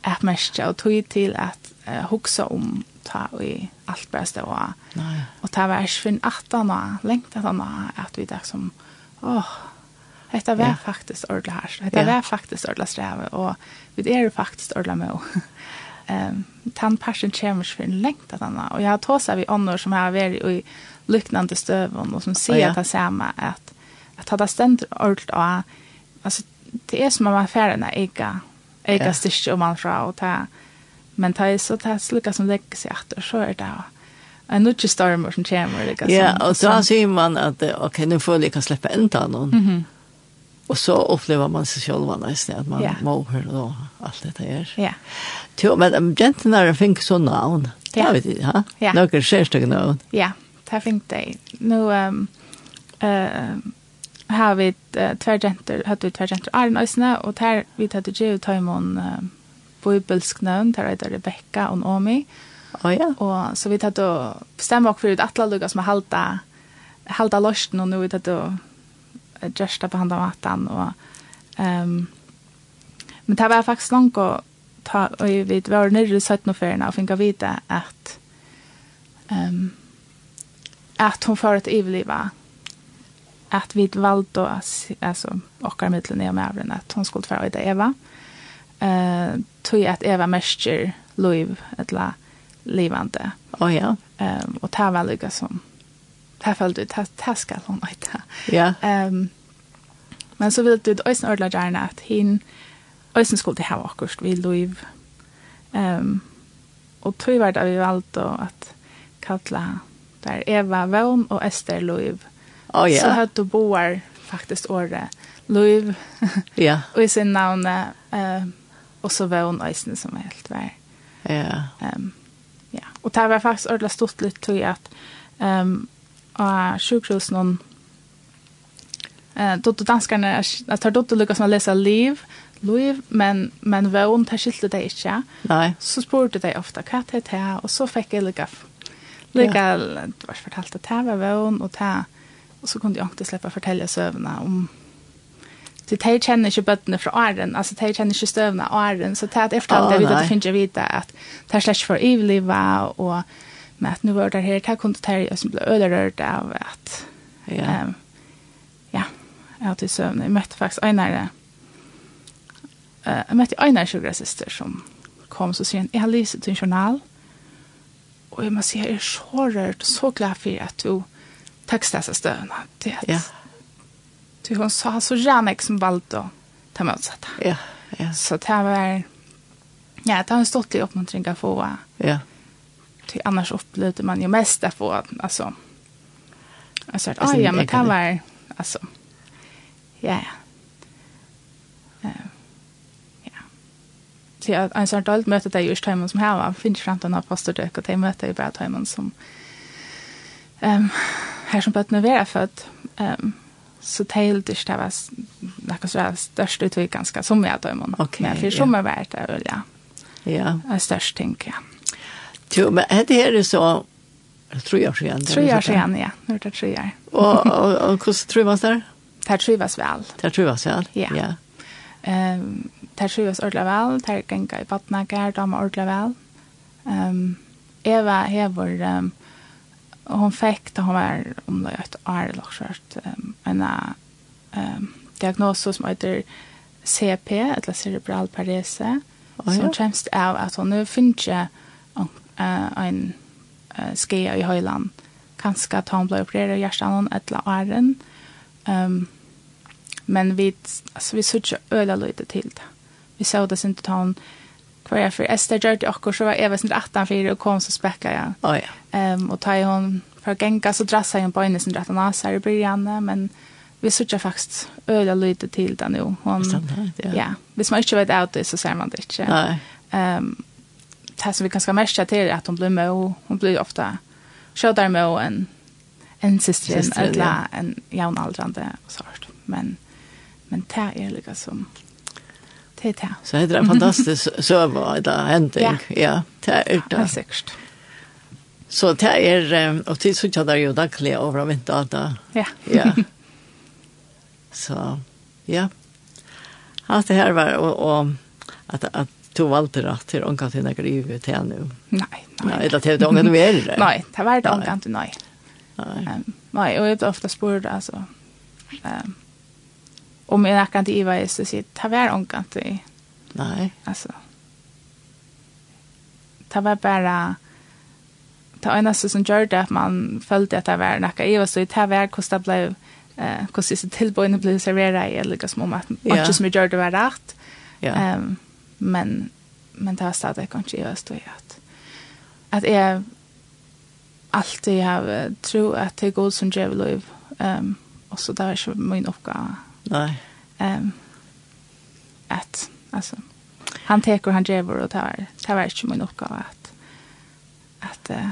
att mästra och tog till att uh, huxa om ta i allt bara stå och ta vars för en attarna längtan att vi där som åh oh, Hetta var ja. faktiskt ordla här. Hetta ja. var faktiskt ordla sträva och vi är faktiskt ordla med. <laughs> Ehm tant passion chambers för en längt att anna och jag har tåsat vi annor som har varit i liknande stövon och som ser oh, ja. att det samma att att hade ständ ordligt och alltså det är som man färna äga äga ja. styrke och man fra och ta men ta så ta sluka som lägger sig att så är det en nutje storm som kommer liksom. Ja, och då ser man att okej okay, nu får jag kan släppa ändan någon. Mm. Og så opplever man sig själv annars när man yeah. høre och alt dette her. Ja. Yeah. men um, jentene har fink så navn, Det har vet jeg, ha? Ja. Noen särskilt navn. Ja, det fink det. Nu ehm eh har vi uh, två jenter, hade vi två jenter Arne Ösne och där vi hade ju Timon bibelsk namn, där heter Rebecca och Naomi. Oh, ja. Och så vi hade bestämt oss för att alla lugga som halta halta losten och nu vi hade just på handa matan og um, men det var faktisk langt å ta og vi var nere i 17 og ferien og finka vite at um, at hon får et ivliva at vi valde altså okkar mittlen i og med avren at hon skulle få det Eva uh, tog at Eva mescher loiv etla livande oh, ja. um, og det var lykka som det følte ut, det skal hun øyne. Ja. Um, men så vil du øyne ordla gjerne at hin øyne skulle det her akkurat, vi lov. Um, og tog var det vi valgte at kalla der Eva Vån og Esther Lov. Oh, ja. Så hadde du boar faktisk året Lov ja. og i sin navn uh, og så Vån øyne som er helt vær. Ja. Um, ja. Og det var faktisk ordentlig stort litt tog at um, av sjukhusen eh dotter danskarna att tar dotter Lucas att läsa liv Louis men men vån tar skilte det inte. Nej. Så spurte de ofta vad det här och så fick jag lucka. Lucka ja. det var fortalt att det var vån och det och så kunde jag inte släppa fortälja sövna om Så de kjenner ikke bøttene fra åren, altså de kjenner ikke støvna åren, så de har fortalt det, vi vet at det finnes jeg vite at det er slett for ivlivet, og med at nu var det her, det kunne ta jeg som ble ølerørt av at ja, um, ja jeg hadde søvn. Jeg møtte faktisk Einar, uh, jeg møtte Einar sjugrasister som kom, så sier han, jeg har lyst til en journal, og jeg må si, jeg er så rørt, og så glad for at du tekst dessa støvnene. Det at, ja. Du hun sa så gjerne jag som valgte å ta med Ja, ja. Så det var, ja, det har en stått i uppmuntring att få. Ja annars upplevde man ju mest att få alltså alltså att ah, ja men kan vara alltså ja ja. Så jag en sån allt möte där just timmen som här var. Finns fram till några pastor dök och det möte i bara timmen som ehm här som bötna vara för att ehm så tällt det där var något så där störst ut ganska som jag då men men för som är värt det väl ja. Ja är störst tänker jag. Jo, men det här är så tre år sedan. Tre år sedan, ja. Nu är det tre år. och, och, och hur trivas där? Det trivas väl. Det tror trivas väl? Ja. ja. Um, det trivas ordentligt väl. Det gänga i vattnagar, de är ordentligt väl. Um, Eva hever, um, hon fick da hon var om det är ett år eller så, um, en um, diagnos som heter CP, eller cerebral parese, oh, ja. som kjemst av at hon nu finner ikke uh, en uh, skia i høyland. Kanskje at han ble opereret i hjertan eller åren. Um, men vi, altså, vi så ikke øyla løyde til det. Vi så det sin til han hver jeg for Esther gjør det akkur, så var jeg vesen 18 for og kom så spekka jeg. Oh, ja. um, og ta i hon for genga så drassa jeg på henne sin rettan av seg i byrjane, men vi så ikke faktisk øyla løyde til det nå. Hon, ja. ja. Hvis man ikke vet av det, så ser man det ikke. Nei. Um, det som vi kanskje mest til er at hun blir med, og hun blir ofta kjøter med og en, en syster, en ødla, ja. en jævnaldrande og sånt. Men, men det er liksom som det er det. Så det er en fantastisk søve det er hending. Ja, det er det. Ja, sikkert. Så det er, og tid så kjøter jo daglig over av vinter da. Ja. Ja. <laughs> Så, ja. Alt det her var, og, og at, at to valde rätt till hon kan till några ju till nu. Nej, nej. Nej, det ångan du inte mer. <laughs> Nej, det var det hon kan inte nej. Ehm, nej, och det ofta spår alltså. Um, Om jag kan inte Iva, vad så sitt, det var hon kan inte. Nej. Alltså. Det var bara det enaste som gjør det at man følte at det var noe i, og så det var hvordan det ble, eh, hvordan disse tilbøyene ble serveret i, eller liksom om at ikke som gjør det var rett. Ja. Um, men men det har stått jag i jag står att att jag alltid har tro att det går som jag vill ehm um, och så där är så min uppgåva nej ehm um, att alltså han teker han ger och tar tar vart ikke min oppgave at at uh,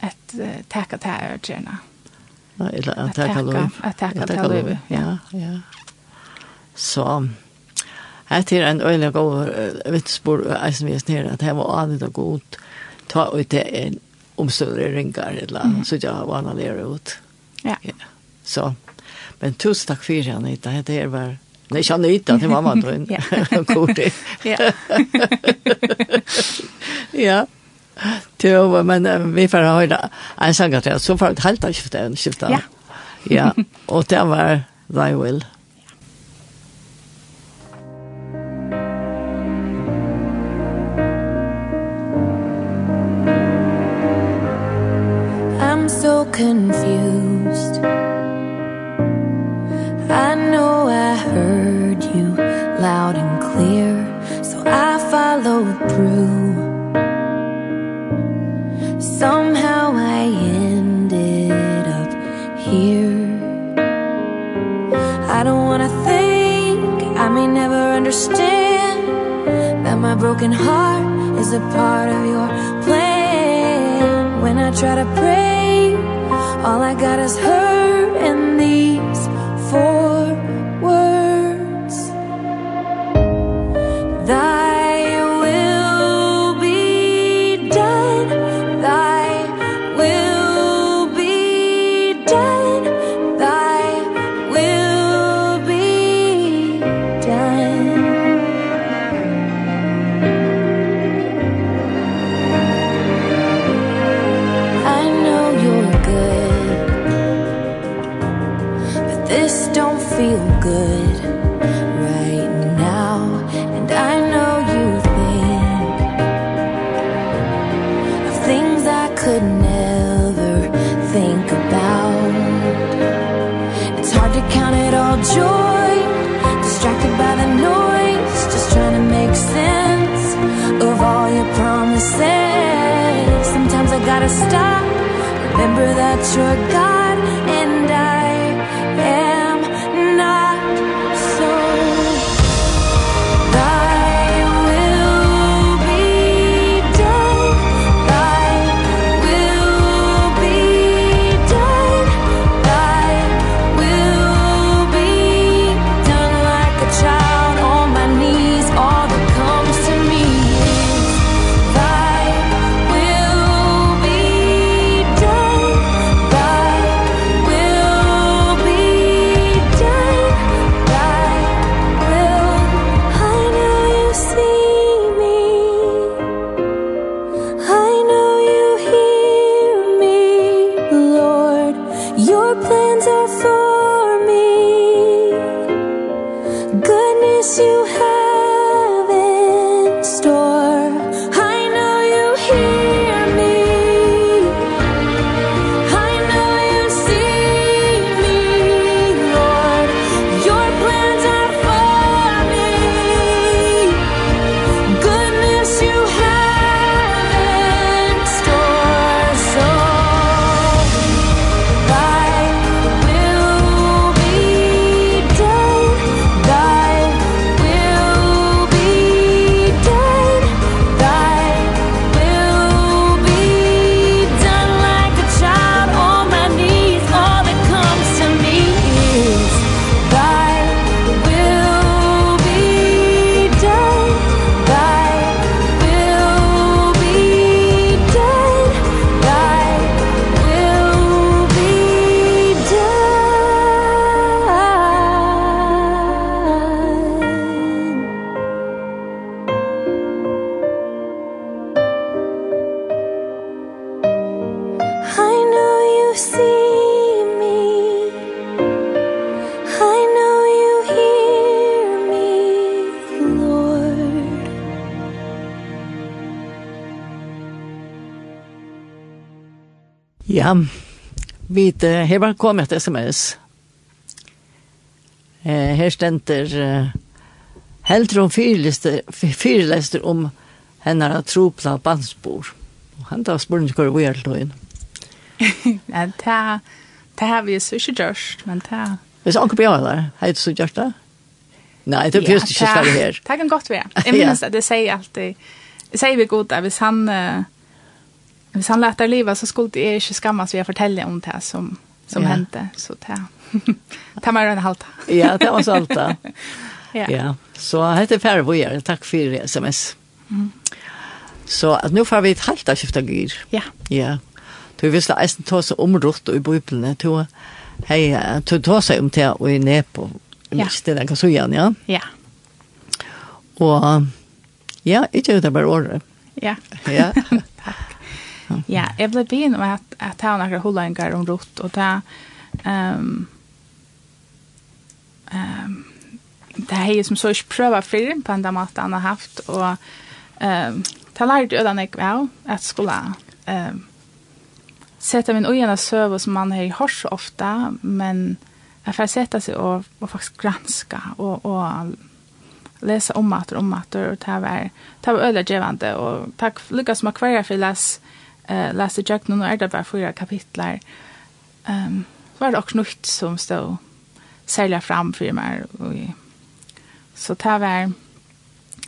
at uh, tacka till öarna. Nej, eller att tacka lov. Att tacka till lov. Ja, ja. Så Här er en öjlig god vittspår eisen vi er att det var anet og godt, ta ut det en omstående ringar eller så jag var anet lærer ut. Ja. ja. Så, men tusen tack för det, Anita, det er var Nej, ikke Anita, det var mamma, hun kort det. Ja. Ja. Jo, men vi får höra en sång att jag så får vi helt av skiftet, skiftet. Ja. Ja, Och det var Thy Will. so confused. I know I heard you loud and clear So I followed through. Somehow I ended up here. I don't wanna think I may never understand That my broken heart is a part of your plan. When I try to pray All I got is her and these four words. Thy will be done. Thy will be done. Thy will be done. feel good right now and I know you think of things I could never think about. It's hard to count it all joy distracted by the noise just trying to make sense of all your promises. Sometimes I gotta stop remember that you're God vid hevar kom ett sms. Eh, här ständer eh, helt om fyrläster om hennar tropla bandsbor. Og han tar spår inte er jag då in. Nej, ta ta har vi så inte just, men ta. Det är onkel Björn där. Hej så just där. Nej, det är just inte så här. Det kan gott vara. Jag <laughs> minns att det säger alltid. Det säger vi gott att hvis han uh, Hvis han lät livet så skulle det ikke skammas vi att fortelle om det som, som ja. hände. Så det, <laughs> det var en halta. ja, det var så halta. ja. ja. Så heter är färre Tack för sms. Mm. Så att nu får vi ett halta skifta gyr. Ja. Ja. Du visste eisen ta seg omrått og i bøyblene. Du, hei, du ta seg om det og i nepo. Ja. Ikke det den kan så gjerne, ja? Ja. Og ja, ikke det bare året. Ja. Ja. <laughs> Ja, jeg ble begynn med at, at jeg har noen holdninger om rot, og det um, um, det har jeg som så ikke prøvd før på en måte han har haft, og um, det lærte jeg den jeg vel, at skulle um, sette min øyne søv som man har hørt så ofte, men jeg får sette seg og, og faktisk granske og, og lese om at og om at og det var, det var ødelig og takk lykkes med hver jeg for lese eh läste jag nu när det var fyra kapitel. Ehm um, var det också något som stod sälja fram för mig och så det var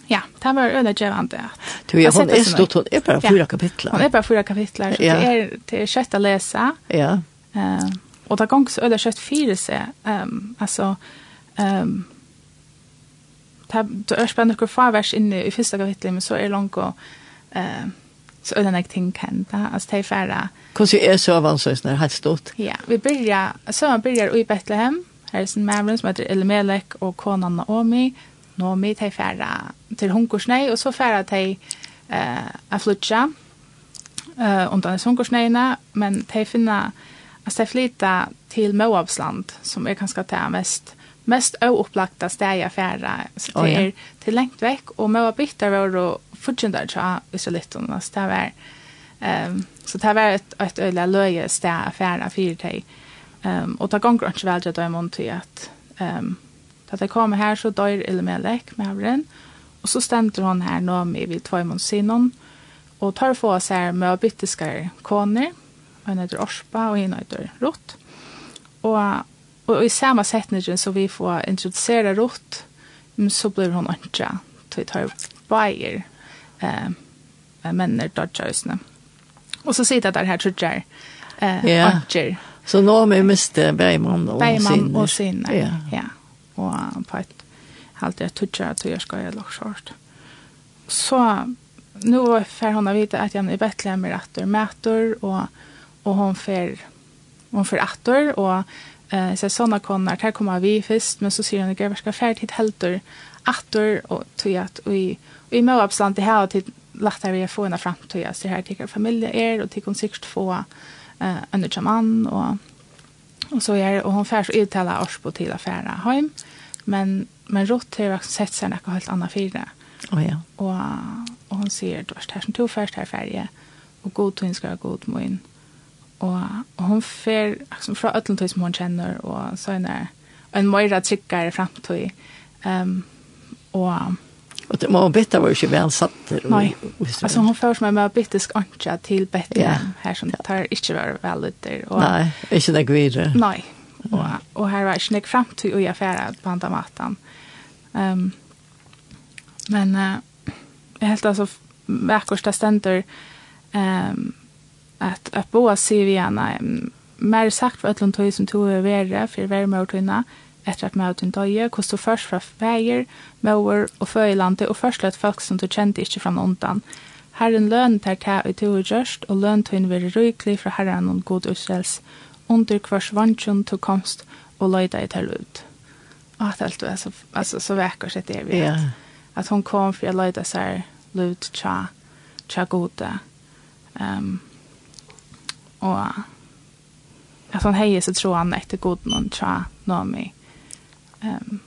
ja, det var öde gevande. Du ja, hon är stort hon är bara fyra kapitel. Hon är bara fyra kapitel, så ja. det är det är kött att läsa. Ja. Ehm uh, och det gång så kött fyra sig. ehm um, alltså ehm um, Det er spennende hva vers inne i første kapitlet, men så er det langt og eh, uh, så öden jag tänker hända. Alltså det är färra. Kanske är så avancerat när det har stått. Ja, vi börjar, så man börjar i Betlehem. Här är sin mävren som heter Elimelek och konan Naomi. Naomi tar färra till hunkorsnej och så färra tar eh att flytta eh undan hunkorsnejna men tar finna alltså tar flytta till Moabsland som är ganska det mest mest oupplagta steg jag färra. Så det oh, ja. är till längt väck. Och med att byta var och fortsätta tja israeliterna. Så det var, um, så det var ett, ett öjla löje steg att färra för dig. Um, och det gånger inte väl att jag mån till att um, att jag kommer här så dör eller med havren. Och så stämde hon här Naomi vid mån sinon. Och tar få sig här med byttiskar koner. En heter Orspa och en heter Rott. Och Og i samme setningen så vi får introducera rott, så blir hon antra. Så vi tar bajer eh, männer dodgjörsne. Och så sitter där här trudjar eh, ja. antra. Så nå har vi mistet Bergman og Bergman sinne. Bergman og sinne, ja. ja. Og på et halvt jeg trodde at jeg skal gjøre lagt skjort. Så nå får hun vite at jeg er Betlehem med atter mæter, og, og hun får hon får attor och Eh så såna konar här kommer vi först men så ser den grejer ska färd hit helter åter och tog att vi vi må absolut det här till lättare vi få en fram till jag så här tycker familj är och till konsikt få eh en man och och så är och hon färs uttala års på till affära hem men men rott har sett sig något helt annat för det. Ja. Och och hon ser det vart här som tog först här färje och god tog ska god mun. Og, og hun fer liksom, fra ødlentøy som hun kjenner, og så er en møyre tryggere fremtøy. Um, og Og det må bitte var jo ikke vel satt. der. Nei, altså hun først meg med bittisk anka til Bethlehem yeah. her som tar ikke var vel ut der. Og, nei, ikke det videre. Nei, og, og her var ikke nek frem til å gjøre på andre maten. Um, men uh, helt altså, vekkors det stender um, att att boa Siviana mer sagt för öllum tog som tog över för värme och tunna efter att möta en dag kost och först från väger mor och föjlande och förslöt folk som du kände inte från ontan Herren lön tar ta i tog just og lön tøyn in vid ryklig för herren og god usels under kvars vantjon tog komst og löjda i tar ut at alt allt alltså, altså så väcker sett det vi yeah. at att hon kom for å löjda seg lut tja tja gode um, og at han heier så tror han etter god noen tja Naomi um,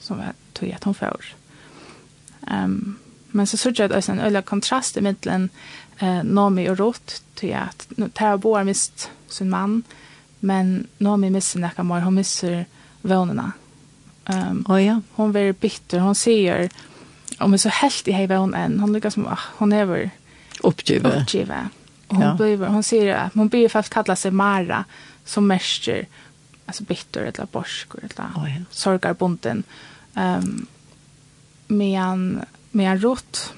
som jeg tog at hun får. Um, men så sørger jeg att en øyla kontrast i middelen eh, Naomi og Ruth til at Thea Boar mist sin mann men Naomi misser nekka mer, hun misser vånene. Um, oh, ja. Hun blir bitter, hun sier om hun er så helt i hei vånen, hun lykkes som ah, hun er Oppgivet. Oppgivet. Och hon, ja. blir, hon säger att hon blir fast kalla sig Mara som mäster alltså bitter eller borsk eller oh, ja. sorgarbonden. Um, medan, medan rot.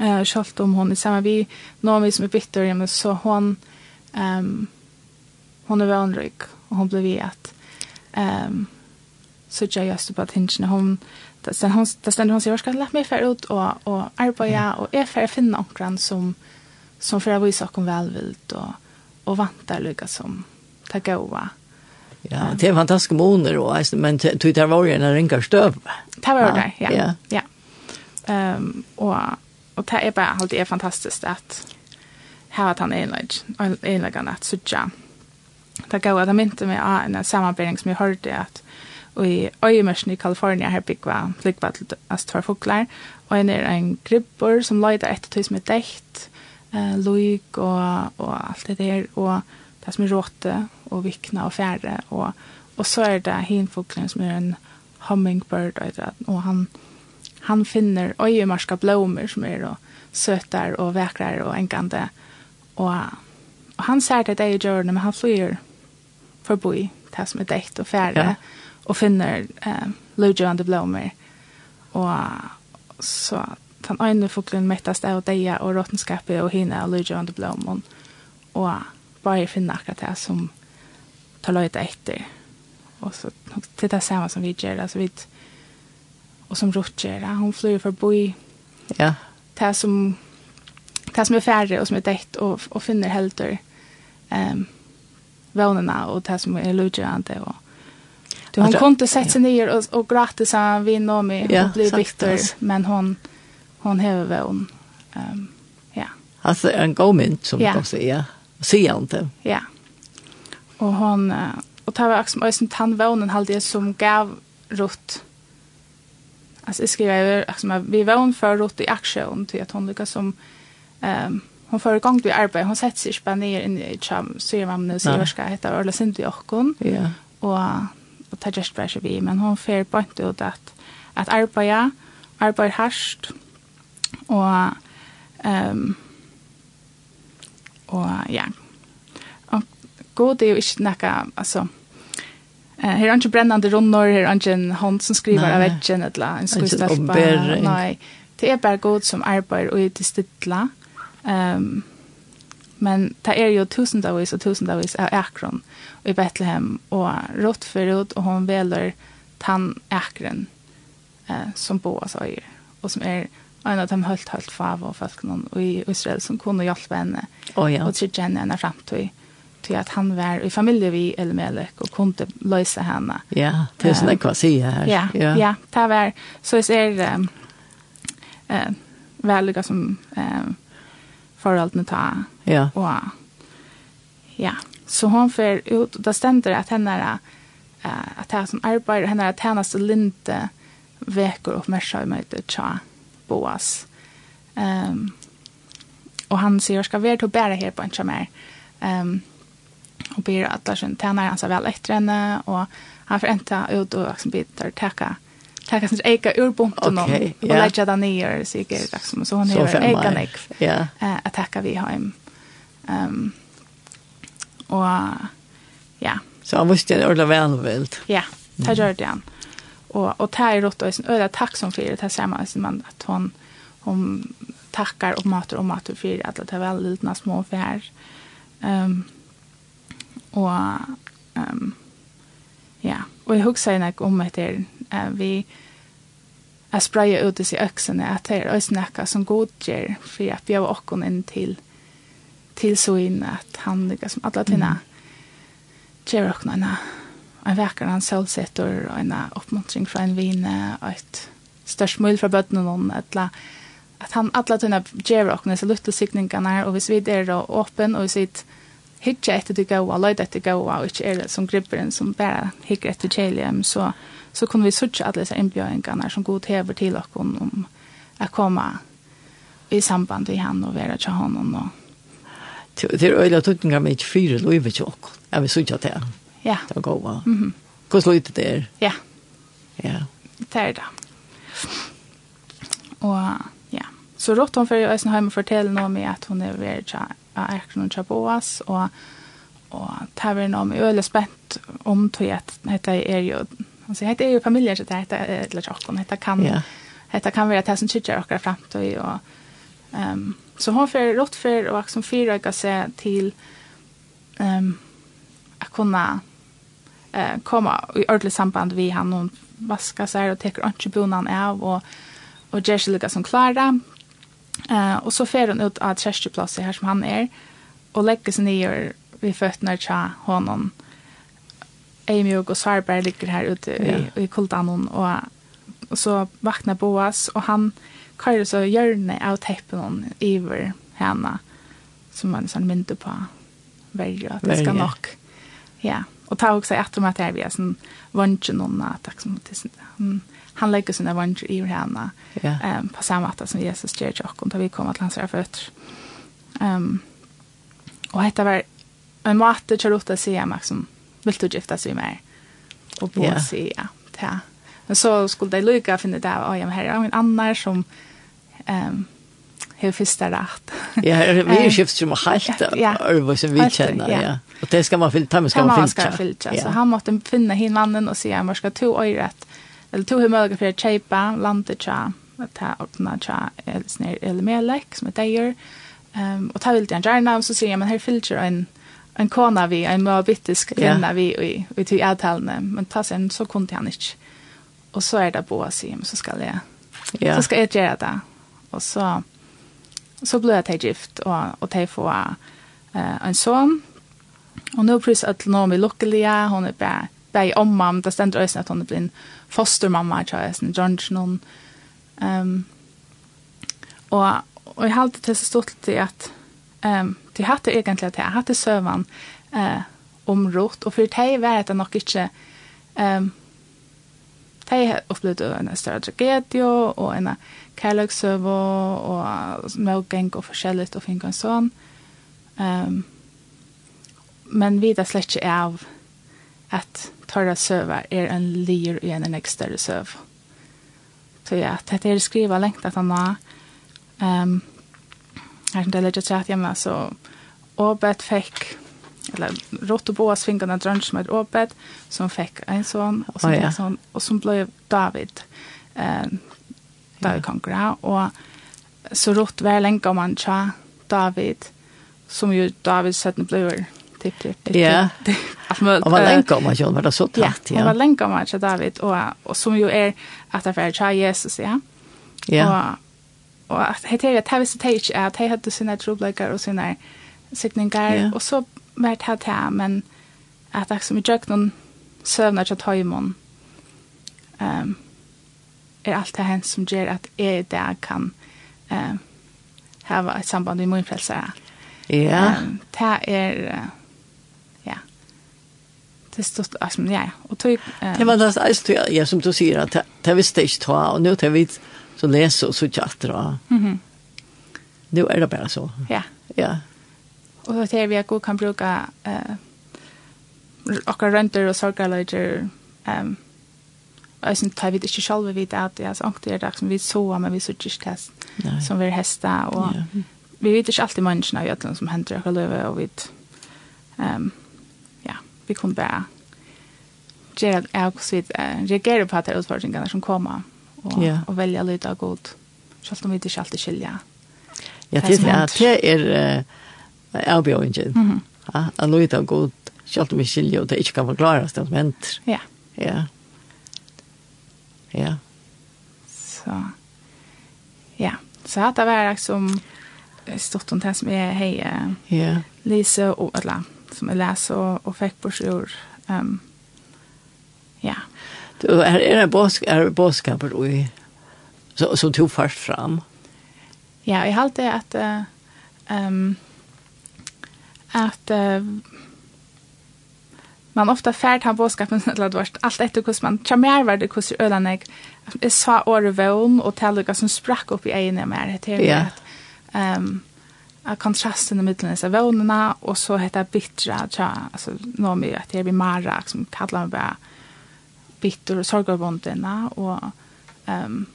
eh uh, om hon är samma vi någon som är bitter ja, men så hon ehm um, hon är vanlig och hon blev vi att ehm um, så jag just på attention hon sen hon där ständer hon sig jag ska lämna mig för ut och och arbeta och är för finna någon som som för att visa oss välvilt och, och vantar lycka som ta gåva. Ja, det är fantastiska månader och men det där var ju när ringar stöv. Det var det, ja. Ja. ja. Ehm um, och och det är bara allt är fantastiskt att här att han är enlig enlig att söka. Det går att inte med en sammanbering som jag hörde att och i Öjemörsen i Kalifornien här byggva flygvattnet att Astor fåglar och en är en gribbor som lejdar efter tills med däkt eh, loik och och allt det där och det som är råte, och vikna och färre och och så är det hinfoklen som är en hummingbird, och han, han finner öjemarska blommor som är då søtar och vekrar och enkande och, och han ser det det i jorden men han flyr forbi det som är dekt och färre ja. och finner eh, lovgjørende blommer, och så den ene fuglen mettast av deia og råtenskapet og hina av lydjøvende blomon og bare finne akkurat det som tar løyta etter og så til det samme som vi gjør altså vi og som Ruth gjør hun flyr forbi ja. det som det som er færre og som er dekt og, og finner helter um, vånene og det som er lydjøvende og Du, hon kunde sätta sig ner och, och gråta så vi Nomi. med och bli bitter men hon hon har vån. Um, ja. Alltså en god mynd som ja. de säger. Säger inte. Ja. Och hon uh, och tar var som ösen tandvånen hade det som gav rott. Alltså jag skriver över vi vån för rott i action till att hon lyckas som ehm um, hon får igång det arbete. Hon sätter sig spänn ner in i cham ser man nu ser vad ska heta eller synd i och Ja. Och och tar just bara vi men hon får på inte ut att att arbeta arbeta harst Og, um, og ja, og god er jo ikke noe, altså, Eh, her er ikke brennende runder, her er ikke en hånd som skriver av vetsjen, eller en skuestelpa. Nei, det er bare god som arbeider og er til stidla. Um, men det er jo tusendavis og tusendavis av akron i Bethlehem, og rått forut, og hon veler tann akron eh, som boas øyer, og som er en av dem helt, helt fav og folk noen i Israel som kunne hjelpe henne oh, ja. og trygge henne henne frem til at han var i familie vi Elmelek og kunne løse henne. Ja, det er sånn jeg kan si her. Ja, ja. ja det var, så jeg ser um, uh, veldig som um, forholdene ta. Ja. Og, ja, så hun får ut, da stender det at henne er uh, at jeg som arbeider, henne er tjeneste linte veker oppmerksomhet i møte tja. Boas. Um, og han sier, skal være til å bære her på en tjamär. Um, och ber att tjener han seg vel etter henne. og han får inte ut og liksom, bitar täcka Tackar sin eka urbunten okay, och yeah. lägga den ner säkert liksom så hon är eka nek. Ja. Eh att tacka vi hem. Ehm och ja. Så han visste det ordentligt väl vilt. Ja, det gjorde han. Mm och och tar rått och sen öra tack som för det här samman som man att hon hon tackar och matar och matar för att det är väldigt lite små affär. Ehm um, och ehm um, ja, och jag huxar när om att det uh, vi att spraya ut i öxen att det är snacka som godger för att bjöva okkon in till till så in att han liksom alla tina mm. ger okkon en vekker han solsetter og en oppmuntring fra en vine og et størst mulig fra bøttene noen etla at han alla tunna ger och när så luttel signingarna och vis vid är åpen, og hvis vi hitcha etter det gå och lite efter og ikke er det som gripen som bare hikker etter kjelium, så så kunne vi söka alle disse inbjudningar som god hever til och om, å komme i samband med han og være til honom Og... Det är öjla tutningar med ett fyra löjvet och jag vill söka till honom. Ja. Det var går Mm -hmm. Hur slutar det där? Ja. Ja. Det er det. Og ja. Så rått hon for jag sen hem och noe med at hun er ved väldigt är og chaboas og, og det er noe med öle spent om til at dette er jo, altså, dette er jo familier, så er et eller annet, dette kan ja. dette kan være det som kitchen och frem til, og um, så hon får rått for å som fyra jag se um, å kunne eh, komma i ordentligt samband vi han hon vaskar sig och tar inte bonan av och och Jessica lukar som klara. Eh och så fer hon ut av trästplats här som han är och lägger sig ner vid fötterna tja honom. Amy och Sarber ligger här ute i, i kultan och, och så vaknar Boas och han kallar så hjörne av teppen hon över henne som man sån mynte på väljer att det ska nog. Ja. Och ta också att de att det är sån vantje någon att som det han han lägger sina vantje i henne. Ja. Ehm på samma sätt som Jesus ger och och vi kommer att lansa fötter. Ehm och detta var en matte charotta säga som vill du gifta sig med och bo yeah. se ja. Ja. Men så skulle det lycka finna där, ja men här är en annan som ehm um, har första rätt. ja, vi er ju skift som helt ja, över som vi kjenner, ja. ja. Och det skal man filtra, man ska man filtra. Man ska filtra, ja. så han måste finna hin mannen och säga, man ska to örat, eller to hur möjligt för att köpa, landet tja, att ha öppna tja, eller eller melek som det gör. ehm och ta vill jag gärna, så säger jag, men här filter en en kona vi, en moabitisk kvinna vi i, vi till i avtalene, men ta sen så kunde han inte. Och så är det på sig, men så ska jag, ja. så ska jag göra det. Och så så ble jeg gift, och och de få eh en son. Och nu prøves att nå mig lyckliga, hon är er bare bei omma, men det stender også at hun er blitt fostermamma, tror jag sen John noen. Um, och och jag hade til så stort til at um, de hatt det egentlig at jeg hatt det søvann uh, om rot, og for de var det nok ikke um, de opplevde en større tragedie og en kærløksøv og, og smøgeng og forskjellig og finne en sånn. Um, men vi vet slett ikke av at tørre søver er en lir i en en større søv. Så ja, dette er skrivet lengt at han har um, her som det er legget rett hjemme, så Åbet fikk eller rått og bås fingrarna drönsch som ett Åbet som fick en son och som, oh, ja. son, och som blev David. Eh, David Konkura, og så rått var lenge om han tja David, som jo David Søtten Bløver, tipp, tipp, tipp. Ja, og var lenge om han tja, var det så tatt, ja. Ja, og var lenge om han tja David, og, og som jo er at det er tja Jesus, ja. Ja. Og, og at det er at jeg visste det ikke, at jeg hadde sine troblekker og sine sikninger, ja. og så var det her, men at jeg som i jøkken søvner til tøymon, um, er alt det hent som gjør at jeg i dag kan eh, hava et samband med min frelsere. Ja. Um, det er, uh, ja, det er stort, altså, ja, ja. Og tog, um, det var det eneste, ja, ja, som du sier, at det visste ikke ta, og nå det vi så leser og så ikke alt det. Mm -hmm. Nå er det bare så. Ja. Ja. Og så er vi at god kan bruke uh, akkurat rønter og sorgerløyder, um, jag syns tar vi det selv själva at det er såg det er det som vi så men vi såg just det som vi er hästa og ja. vi vet ikke alltid menneskene i Ötland som henter och lever og vi um, ja vi kunne bare gjøre göra jag så vi reagere på at det er utfordringene som kommer och ja. velge litt av god selv om vi ikke alltid skiljer. Ja, det är det er är eh avbjörningen. Ja, alltså det av god selv om vi skiljer og det ikke kan förklaras det som henter. Ja. Ja. Ja. Så. Ja, så hade det varit liksom stort om det som är hej. Ja. Lise och alla som jag läser och, och fick på sjur. Um, ja. Du är är det bosk är boskaper och så så tog fast fram. Ja, jag har alltid att ehm um, att uh, man ofta färd han båskapen till <laughs> att vart allt efter hur man chamär var det hur ölan jag är så orvån och tälliga som sprack upp i egen mer det är ehm a kontrasten i mitten av vånorna och så heter bittra tja alltså nå med att det blir mara som kallar man bara bitter och sorgarbonderna och ehm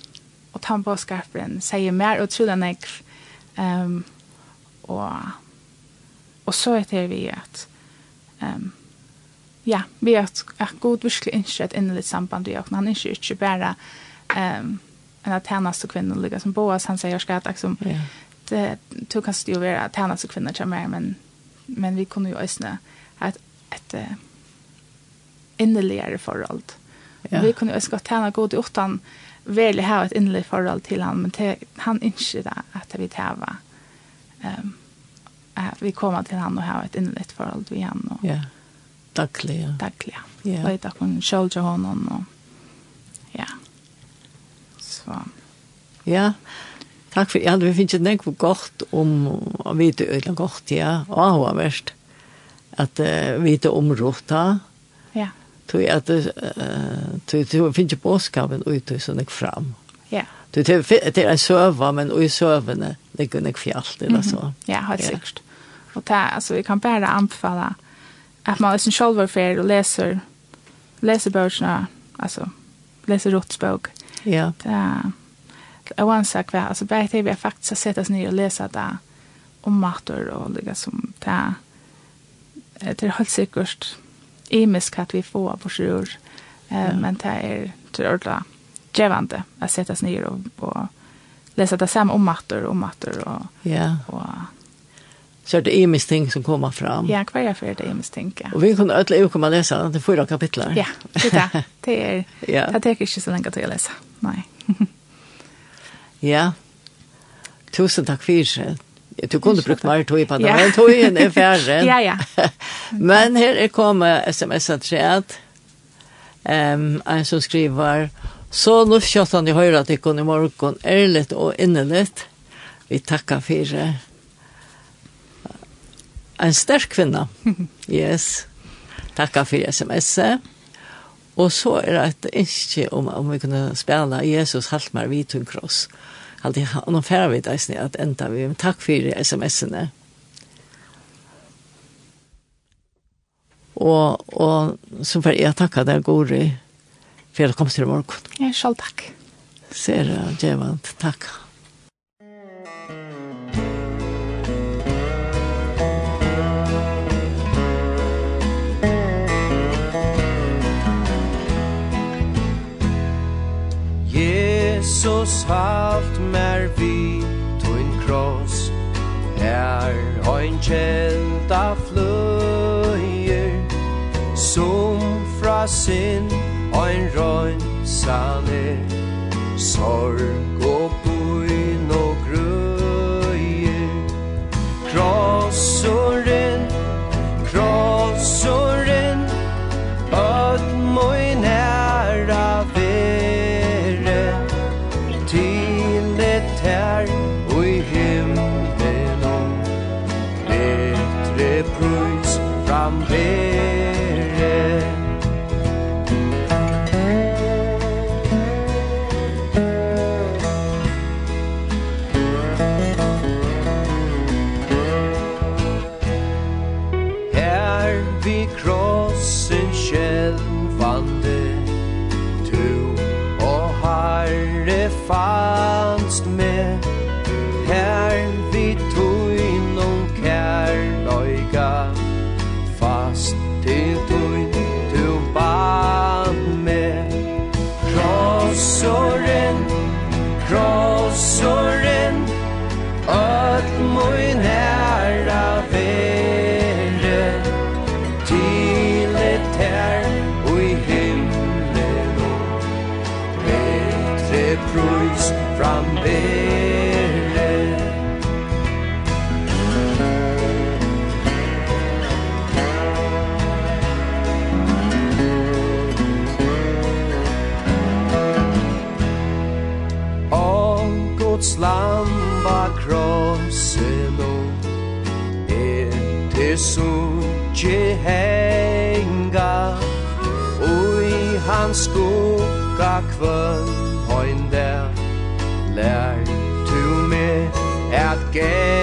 och boskapen säger mer och tror den ehm och och så heter vi att ehm ja, vi har att god virkelig inte et innerligt samband i åkne. han är inte bara ehm en att tjeneste kvinner, kvinnor ligga som Boas han säger ska att liksom det tog kanskje jo vara att kvinner til kvinnor mer men men vi kunde ju et, et ett innerligere forhold. Ja. Vi kunde ju også godt tjene god i åttan väl ha ett innerligt forhold till han men te, han inte det att vi täva. Ehm um, at vi kommer till han og ha ett innerligt forhold til han och. Ja. Daglig, ja. Daglig, ja. Yeah. Leita kun sjølge honom og ja. Så. Ja. Takk for, ja, vi finnes ikke nekve godt om, og vite øyla godt, ja, og hva verst, at uh, vite om rota, ja. tog at, uh, tog, tog finnes ikke båskapen ut og sånn fram. Ja. Tog, det er en søva, men og i søvene, det er ikke fjallt, eller så. Ja, helt sikkert. Og det, altså, vi kan bare anbefale, at man liksom selv var fer og leser leser bøkene altså leser läser rotsbok. Ja. Det jag var en sak var alltså bara det vi har faktisk sett oss ned og läsa det om matur og liksom det er det er helt sikkert imisk at vi får på sjur. Eh men det er til ordentlig djevande at sätta oss ned og, og läsa det samme om matur og matur og, ja. og så er det imis ting som kommer fram. Ja, hver er for det imis ting, ja. Og vi kan ødele jo komme og lese til fyra kapitler. Ja, det er det. <laughs> Det er, ja. det er ikke så lenge til å lese. Nei. <laughs> ja. Tusen takk for det. Du kunne brukt mer tog på det, ja. men togjen er <laughs> færre. ja, ja. men her er kommet sms-en til um, en som skriver Så nu fjattan i høyre at ikon i morgen er litt og innelitt. Vi takkar for det en sterk kvinna. <laughs> Yes. Takka for sms. Og så er det et ønske om, om vi kunne spela Jesus Haltmar Vitun Kross. Alltid, har noen færre vidt eisne at enda vi. Men takk for sms-ene. Og, og så får jeg takka deg, Gori for at du kom til i morgen. Ja, selv takk. Ser jeg, Jevant. Takk. Jesus halt mer vi Tuin kross. Her ein kjelda fløyer Som fra sin ein røyn sane Sorg og buin og grøyer Krossoren Morgon skugga kvöld Hoin der. Lær tu mig at gæ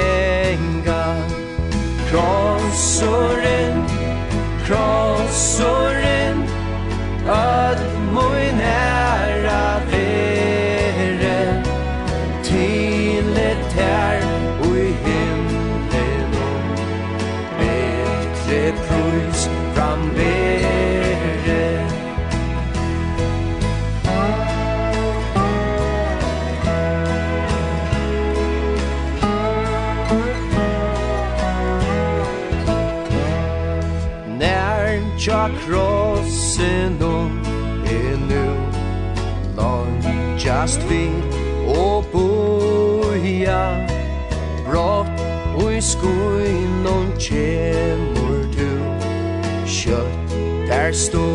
står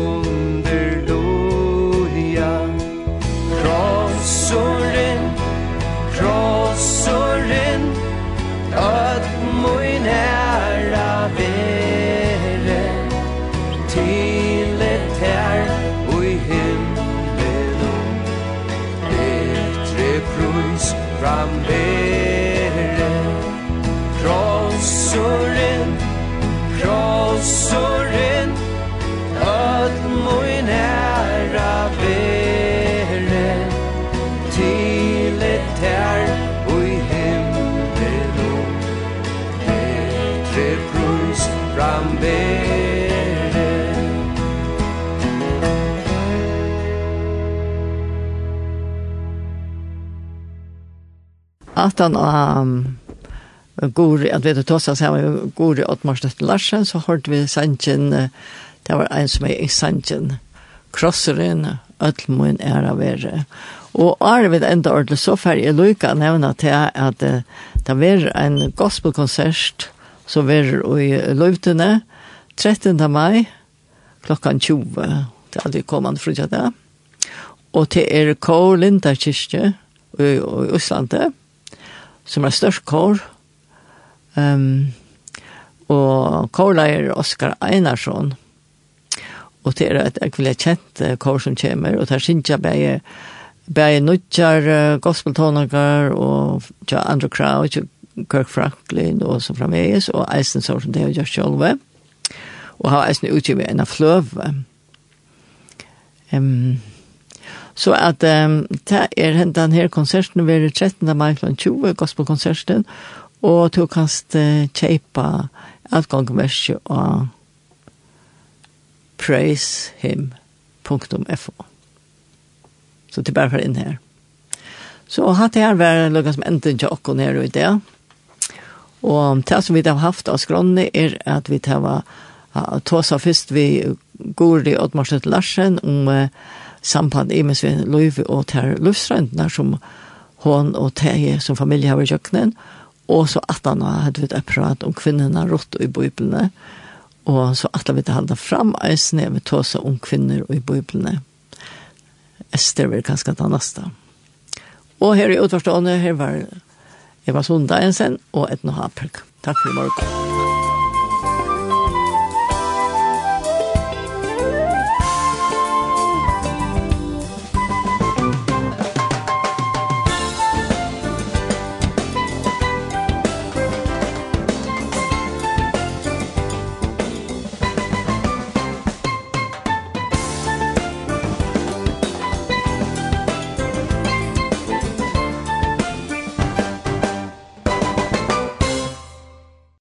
aftan og Gori, at vi hadde tosset sammen med Gori og Marstetten Larsen, så hørte vi sannsyn, det var en som er i sannsyn, krosseren, Øtlmoen er av være. Og Arvid enda ordentlig så ferdig, jeg lykker å nevne til at det var en gospelkonsert som var i Løyvdene 13. mai klokkan 20. Det hadde kommet fra det. Og til er Kål Linda Kyrkje i, i Øslandet som er størst kår. Um, og kårleier Oskar Einarsson. Og det er et ekvile kjent kår som kommer, og det er Sintja Beie, nutjar uh, gospeltonager, og tja Andrew Crouch, Kirk Franklin, og så framvegis, og eisen som det er gjør sjølve. Og har eisen utgivet en av fløve. Um, Så at um, det er den her konserten ved 13. mai kl. 20, gospelkonserten, og du kan uh, kjøpe adgangverset og praisehim.fo. Så det er bare for inn her. Så hatt her var lukket som enten til åkken her og i det. Og det som vi har haft av skrånene er at vi tar tåsa først vi går i Oddmarsen Larsen om uh, samband i med Svein Løyve og ter løvstrøndene som hon og Teje som familie har i kjøkkenen, og så at han hadde vi et prat om kvinnerne rått i bøyblene, og så at vi hadde halda fram eisen med vil om kvinner i bøyblene. Ester vil kanskje ta neste. Og her i utforstående, her var Eva Sunda og Edna Haperk. Takk for i morgen.